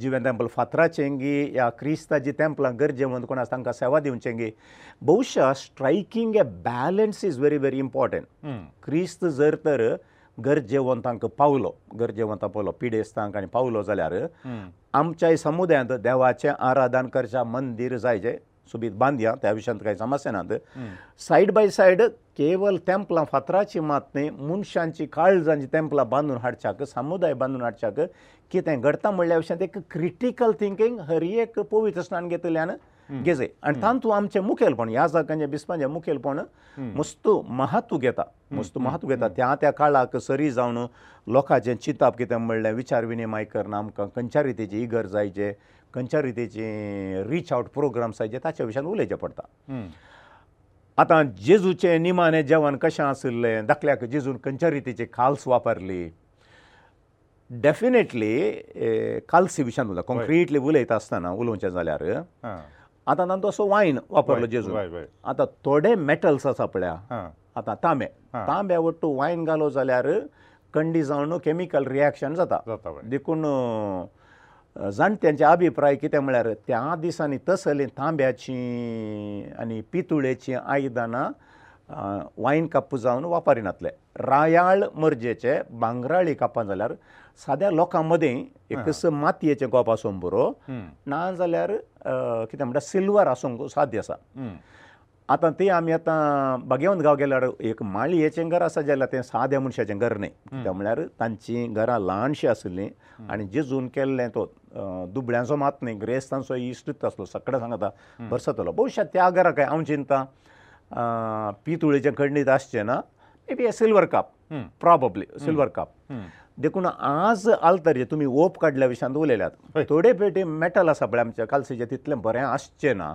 जिवीन टॅम्पल फातराचें गी या क्रिस्तांची टॅम्पलां गरजे म्हणून कोण आसा तांकां सेवा दिवचें गी बहुशा striking a balance is very very important क्रिस्त जर तर घर जेवन तांकां पावलो घर जेवन तापलो पिडेस्तांक आनी पावलो जाल्यार आमच्या समुदायांत देवाचें आराधन करचें मंदीर जायचें सोबीत बांदया त्या विशयांत कांय समस्या नात सायड बाय सायड केवल तेंपलां फातराची मात न्ही मनशांची काळजांची तेंपलां बांदून हाडच्याक समुदाय बांदून हाडच्याक कितें घडता म्हणल्या विशयांत एक क्रिटिकल थिंकींग हर एक पवित्र स्नान घेतल्यान घेजय आनी तांतू आमचें मुखेलपण ह्या जागांचें बिस्पांचें मुखेलपण मस्तू महत्व घेता मस्तू महत्व घेता त्या त्या काळाक सरी जावन लोकांचें चिंतप कितें म्हणलें विचार विनिमय करना आमकां खंयच्या रितीची इगर जायचें खंयच्या रितीचे रीच आवट प्रोग्राम्स आसात जे ताचे विशयान उलयचे पडटा आतां जेजूचें निमाणें जेवण कशें आशिल्लें धाकल्याक जेजून खंयच्या रितीची खाल्स वापरली डॅफिनेटली काल्सी विशयान उलयता कॉन्क्रिटली उलयता आसतना उलोवचें जाल्यार आतां तांचो असो वायन वापरलो जेजू आतां थोडे मॅटल्स आसा पळय आतां तांबे तांबे वट्टू वायन घालो जाल्यार कंडी जावन केमिकल रिएक्शन जाता देखून जाणट्यांचे अभिप्राय कितें म्हळ्यार त्या दिसांनी तसलीं तांब्याचीं आनी पितुळेचीं आयदनां वायन कप्प जावन वापरिनातले रायाळ मर्जेचे भांगराळी कापां जाल्यार साद्या लोकां मदीं एकच मातयेचें गोप आसूं बरो ना जाल्यार कितें म्हणटा सिल्वर आसूंक साद्य आसा आतां ती आमी आतां बागेवंत गांव गेल्यार एक माळयेचें घर आसा जाल्यार तें साद्या मनशाचें घर न्ही कित्याक म्हळ्यार तांचीं घरां ल्हानशीं आसलीं आनी जिजून केल्लें तो दुबळ्यांचो मात न्ही गिरेस्तांचो इश्टूच आसलो सगळे सांगता बरं जातलो भविश्यात त्या घरा काय हांव चिंता पितुळेचें खंडीत आसचें ना may be a silver cup probably silver cup देखून आज आलतरचे तुमी ओप काडल्या विशयांत उलयल्यात थोडे पेटी मेटल आसा पळय आमच्या कालसीचे तितलें बरें आसचें ना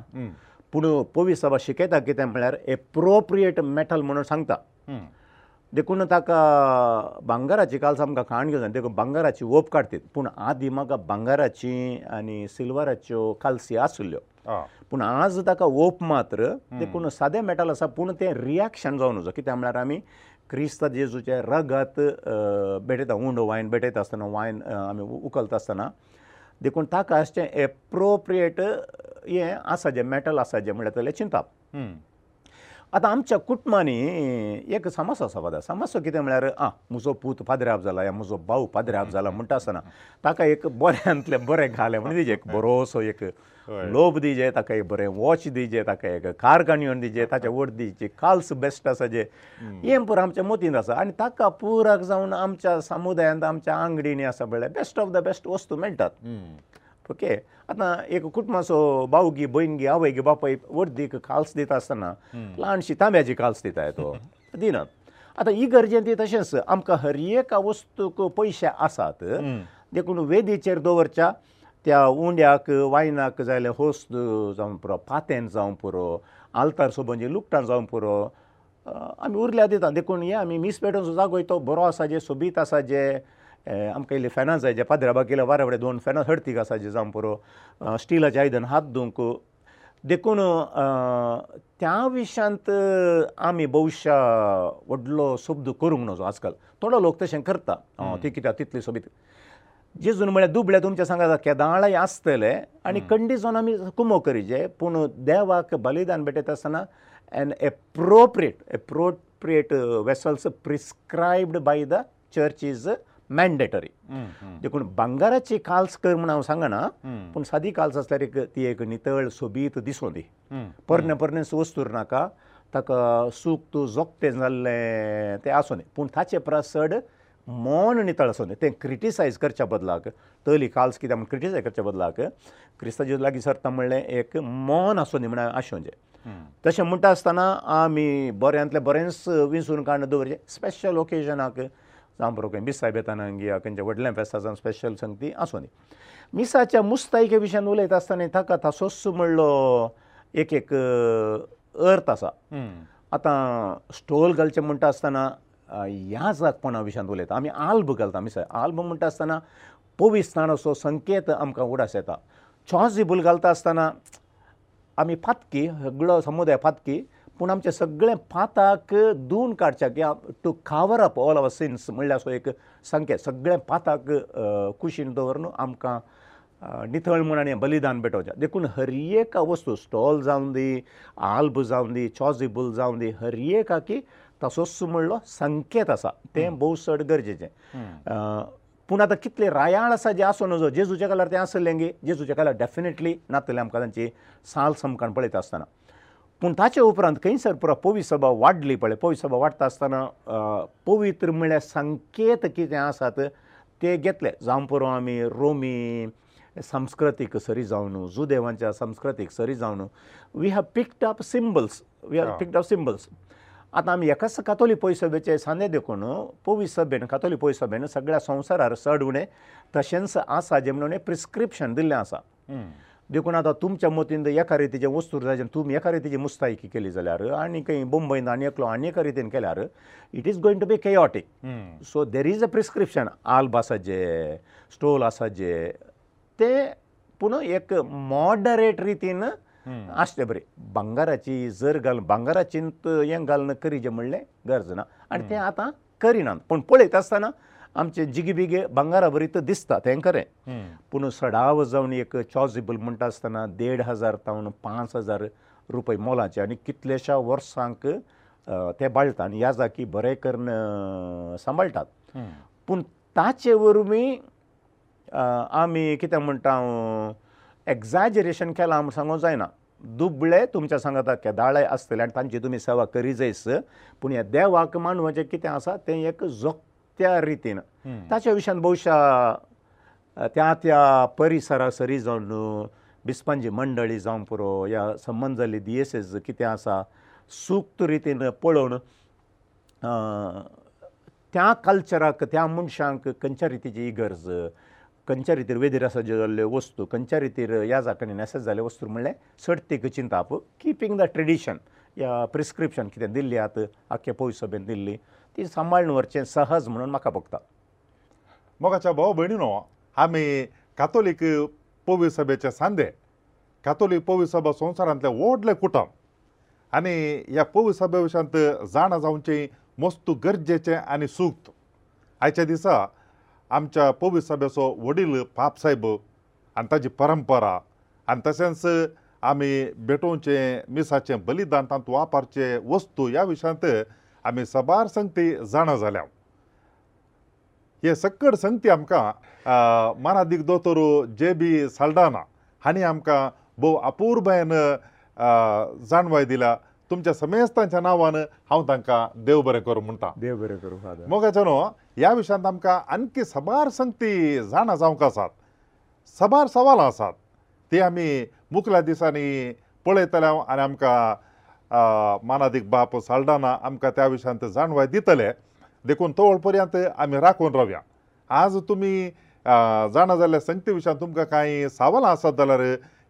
पूण पोवी सभा शिकयता कितें म्हळ्यार एप्रोप्रिएट मेटल म्हणून सांगता देखून ताका भांगराची काल आमकां खाण घेवन देखून भांगराची वोप काडटी पूण आदी म्हाका भांगराची आनी सिल्वराच्यो काल्सी आसल्यो पूण आज ताका वोप मात्र देखून सादें मेटल आसा पूण तें रियाक्शन जावन नजो कित्याक म्हळ्यार आमी क्रिस्त जेजूचे रगत भेटयता उंड वायन भेटयता आसतना वायन आमी उखलता आसतना देखून ताका अशें एप्रोप्रिएट हें आसा जें मेटल आसा जें म्हणल्यार तें चिंतप आतां आमच्या कुटुंबांनी एक समस आसा वादा समस्या कितें म्हळ्यार आं म्हजो पूत पाद्र्याप जाला या म्हजो भाव पाद्र्याप जाला म्हणटा आसतना ताका एक बऱ्यांतलें बरें घालें म्हण दिजे एक बरोसो एक लोब दिजे ताका एक बरें वॉच दिजे ताका एक कार काणयोन दिजे ताचे वट दिजे काल्स बेस्ट आसा जे हें पुरो आमच्या मतींत आसा आनी ताका पुराक जावन आमच्या समुदायांत आमच्या आंगडीनी आसा म्हळ्यार बेस्ट ऑफ द बेस्ट वस्तू मेळटात ओके आतां एक कुटुंबाचो बावगी भयणगी आवयगे बापाय वर्दीक काल्स दिता आसतना ल्हानशी तांब्याची काल्स दिताय तो दिनात आतां ही गरजेंत तशेंच आमकां हर एका वस्तूक पयशे आसात देखून वेदीचेर दवरच्या त्या उंड्याक वायनाक जाले होस्त जावं पुरो पातेन जावं पुरो आल्तार सोबंदी लुकटां जावं पुरो आमी उरल्या दिता देखून हे आमी मीस पेटोवचो जागो येतो बरो आसा जे सोबीत आसा जे आमकां इल्लीं फॅनां जाय जे पाद्राबाग गेल्या वारा फुडें दोन फॅनां हडतीक आसा जिजाम पुरो स्टिलाचें आयदन हात धुंक देखून त्या विशयांत आमी भविश्या व्हडलो शब्द करूंक नजो आजकाल थोडो लोक तशें करता ती कित्याक तितली सोबीत जेजून म्हळ्यार दुबळ्या तुमच्या सांगात केदाळय आसतले आनी कंडिसन आमी कुमो करीचे पूण देवाक बलिदान भेटयता आसतना an appropriate appropriate vessels prescribed by the churches mandatory देखून भांगाराची काल्स कर म्हण हांव सांगना पूण सादी काल्स आसल्यार एक ती एक नितळ सोबीत दिसूं दी पर्ण पर्ण वस्तूर नाका ताका सूक तूं जोगतें जाल्लें तें आसूं दी पूण ताचे परस चड मोन नितळ आसूं दी तें क्रिटिसायज करच्या बदलाक तली काल्स कितें म्हण क्रिटिसायज करच्या बदलाक क्रिस्ताजी लागीं सरता म्हणलें एक मोन आसूं दी म्हणून आसूं जें तशें म्हणटा आसतना आमी बऱ्यांतलें बरेंच विसरून काडून दवरचें स्पेशल ओकेजनाक सांबरो खंय मिस सायब येता न्हय खंयचे व्हडले फेस्तासान स्पेशल सांग ती आसूं न्ही मिसाच्या मुस्तायके विशयान उलयता आसतना ताका तासोस म्हणलो एक एक अर्थ आसा आतां स्टोल घालचें म्हणटा आसतना ह्या जागपणा विशयान उलयता आमी आल्ब घालता मिस आल्ब म्हणटा आसतना पोवीस्थानाचो संकेत आमकां उडास येता छोज दिबूल घालता आसतना आमी फातकी सगळो समुदाय फातकी पूण आमचें सगळें पाताक धुवन काडचें किंवां to cover up all our sins म्हणल्यार असो एक संकेत सगळें पाताक कुशीन दवरून आमकां नितळ म्हूण आनी बलिदान भेटोवचें देखून हर एका वस्तू स्टॉल जावन दी आल्ब जावन दी चॉजिबल जावन दी हर एका की तसोच म्हणलो संकेत आसा तें भोव चड गरजेचें पूण आतां कितले रायाळ आसा जे आसूं नजो जेजूच्या कलार तें आसलें गे जेजूच्या कलार डॅफिनेटली नातले आमकां तांची साल समकाण पळयता आसतना पूण ताचे उपरांत खंयसर पुरो पोवी सभा वाडली पळय पोवी सभा वाडटा आसतना पवित्र म्हळ्यार संकेत कितें आसात ते घेतले जावं पुरो आमी रोमी संस्कृतीक सरी जावन जुदेवांच्या संस्कृतीक सरी जावन we have picked up symbols we have picked up symbols आतां आमी एकाच कातोली पोय सभेचे सांदे देखून पोवी सभेन कातोली पोय सभेन सगळ्या संवसारार चड उणें तशेंच आसा जे म्हणून प्रिस्क्रिप्शन दिल्लें आसा hmm. देखून आतां तुमच्या मतीन जर एका रितीचें वस्तू जाय जाल्यार तुमी एका रितीची मुस्तायकी केली जाल्यार आनी खंय बोंबईन आनी एकलो आनी एका रितीन केल्यार it is going to be chaotic so there is a prescription alb आसा जे स्टोल आसा जे ते पूण एक मॉडरेट रितीन आसचें बरें भांगाराची जर घाल भांगाराचीं हें घालून करी जें म्हणलें गरज ना आनी तें आतां करिनात पूण पळयता आसतना आमचे जिगे बिगे भांगरा भरीत दिसता तें खरें पूण सडाव जावन एक चॉजिबल म्हणटा आसतना देड हजार तावन पांच हजार रुपया मोलाचे आनी कितलेश्या वर्सांक ते बाळटा आनी ह्या जागी बरें करून सांबाळटात पूण ताचे वरवीं आमी कितें म्हणटा एग्जाजिरेशन केलां म्हूण सांगूंक जायना दुबळे तुमच्या सांगता केदाळे आसतले आनी तांची तुमी सेवा करी जायस पूण ह्या देवाक मानवाचें कितें आसा तें एक जोक त्या रितीन ताच्या विशयान भौशा त्या त्या परिसरा सरी जावन बिस्पांजी मंडळी जावं पुरो या संबंद जाल्ली दियेसेस कितें आसा सुक्त रितीन पळोवन त्या कल्चराक त्या मनशांक खंयच्या रितीची ही गरज खंयच्या रितीर वेदीर आसा जाल्ल्यो वस्तू खंयच्या रितीर ह्या जाकडेन आसा जाल्ले वस्तू म्हणलें चड तेका चिंताप किपींग द ट्रेडिशन या प्रिस्क्रिप्शन कितें दिल्ली आतां आख्खे पयसो बीन दिल्ली ती सांबाळून व्हरचें सहज म्हणून म्हाका भोगता मोगाच्या भाव भयणीनो आमी कातोलीक पवी सभेचे सांदे कातोलीक पवी सभा संवसारांतले व्हडले कुटुंब आनी ह्या पवी सभे विशयांत जाणा जावचें मस्त गरजेचें आनी सुक्त आयच्या दिसा आमच्या पवी सभेचो वडील पाप सायब आनी ताची परंपरा आनी तशेंच आमी भेटोवचें मिसाचें बलिदान तांत वापरचे वस्तू ह्या विशयांत आमी सबार संगती जाणा जाल्या हे सक्कड संगती आमकां मानादीक दोतोर जे बी साल्डाना हांणी आमकां भोव अपुर्बायेन जाणवाय दिला तुमच्या समेस्तांच्या नांवान हांव तांकां देव बरें करूं म्हणटा देव बरें करूं फादर मोगाच्यानो ह्या विशयांत आमकां आनकी सबार संगती जाणा जावंक आसात सबार सवालां आसात ती आमी मुखल्या दिसांनी पळयतले आनी आमकां मानादीक बाप साल्डाना आमकां त्या विशयान ते जाणवाय दितले देखून तवळ पर्यंत आमी राखून रव्या आज तुमी जाणा जाल्यार संगते विशयान तुमकां कांय सावलां आसात जाल्यार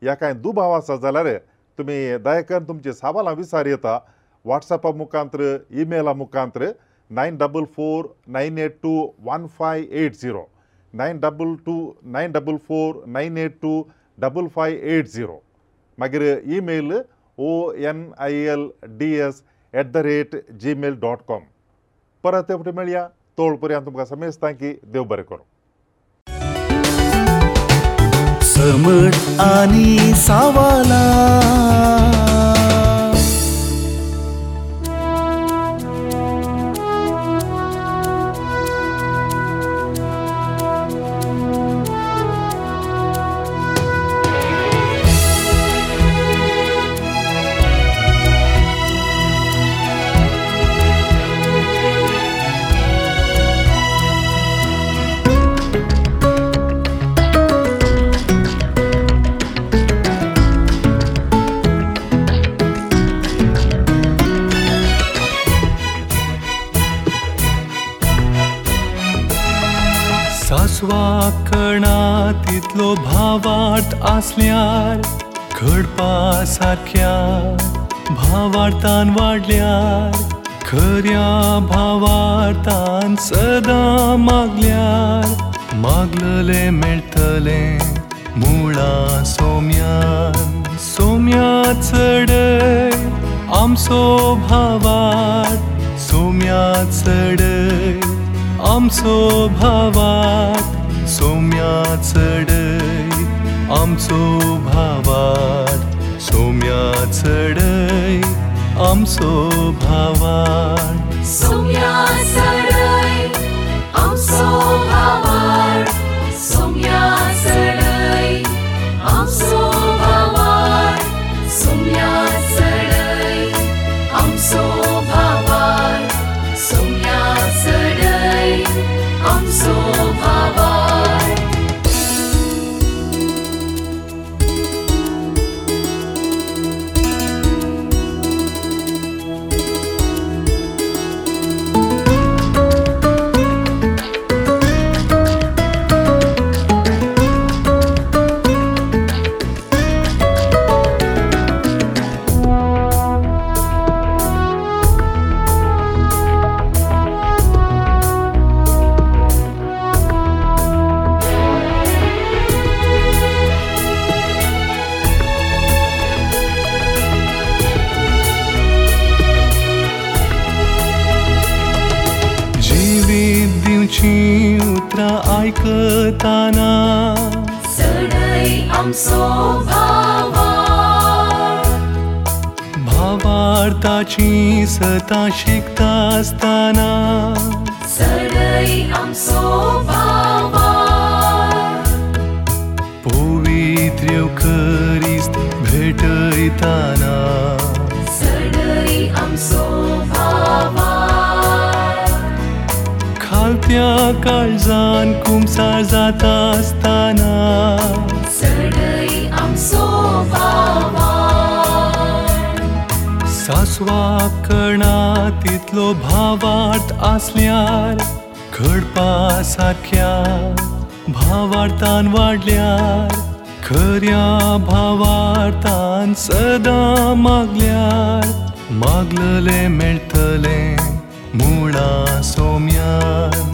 या कांय दुबाव आसात जाल्यार तुमी दयाकन तुमची सावलां विचार येता वॉट्सॅपा मुखांत्र ईमेला मुखांत्र nine double four nine eight two one five eight zero nine double two nine double four nine eight two double five eight zero मागीर email O N I L D S at the rate Gmail dot com परत ते फुडें मेळया तोळ पर्यंत तुमकां समेजता की देव बरें करूं समट आनी सावला स्वाकणा तितलो भावार्थ आसल्यार घडपा सारक्या भावार्थान वाडल्यार खऱ्या भावार्थान सदां मागल्यार मागलले मेळटले मुळा सोम्यान सोम्या चडय आमचो भावार सोम्या चडय आमचो भावार सोम्या चडय आमचो भावार सोम्या चडय आमचो भावार सोम्या चडय आमचो भावार आसताना भावार्थाची सदां शिकता आसताना पवित्र्य करीस भेटयताना सदई आमचो भावा त्या काळजान कुमसार जाता आसताना सासवा कणा तितलो भावार्थ आसल्यार घडपा सारख्या भावार्थान वाडल्यार खऱ्या भावार्थान सदां मागल्यार मागलले मेळटले मुळा सोम्यान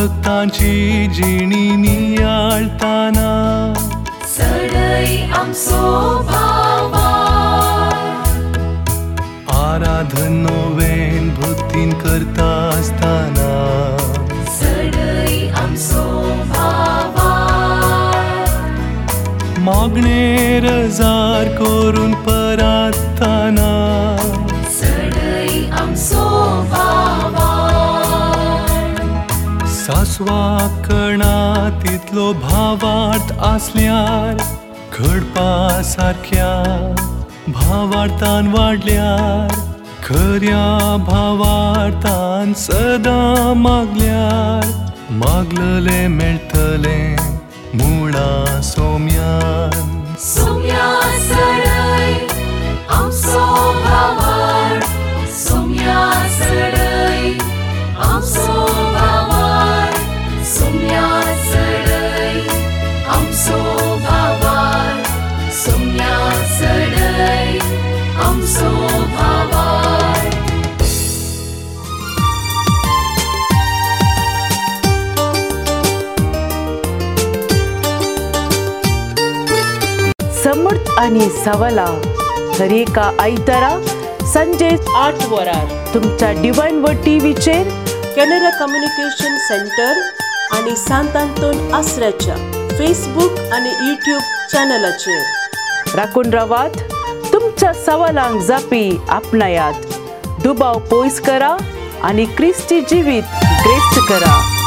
भक्तांची जिणी नियाळताना सडई आमचो भाव कितलो भावार्थ आसल्यार घडपा सारक्या भावार्थान वाडल्यार खऱ्या भावार्थान सदां मागल्यार मागलले मेळटले मुळा सोम समर्थ आणि सवला तर एका आयतारा संजे आठ वरार तुमच्या डिवाइन वर टीव्हीचेर कॅनरा कम्युनिकेशन सेंटर आणि सांत आंतोन आसऱ्याच्या फेसबुक आणि युट्यूब चॅनलाचेर राखून रवात रोजच्या सवालांक जापी आपणायात दुबाव पयस करा आनी क्रिस्ती जिवीत ग्रेस्त करा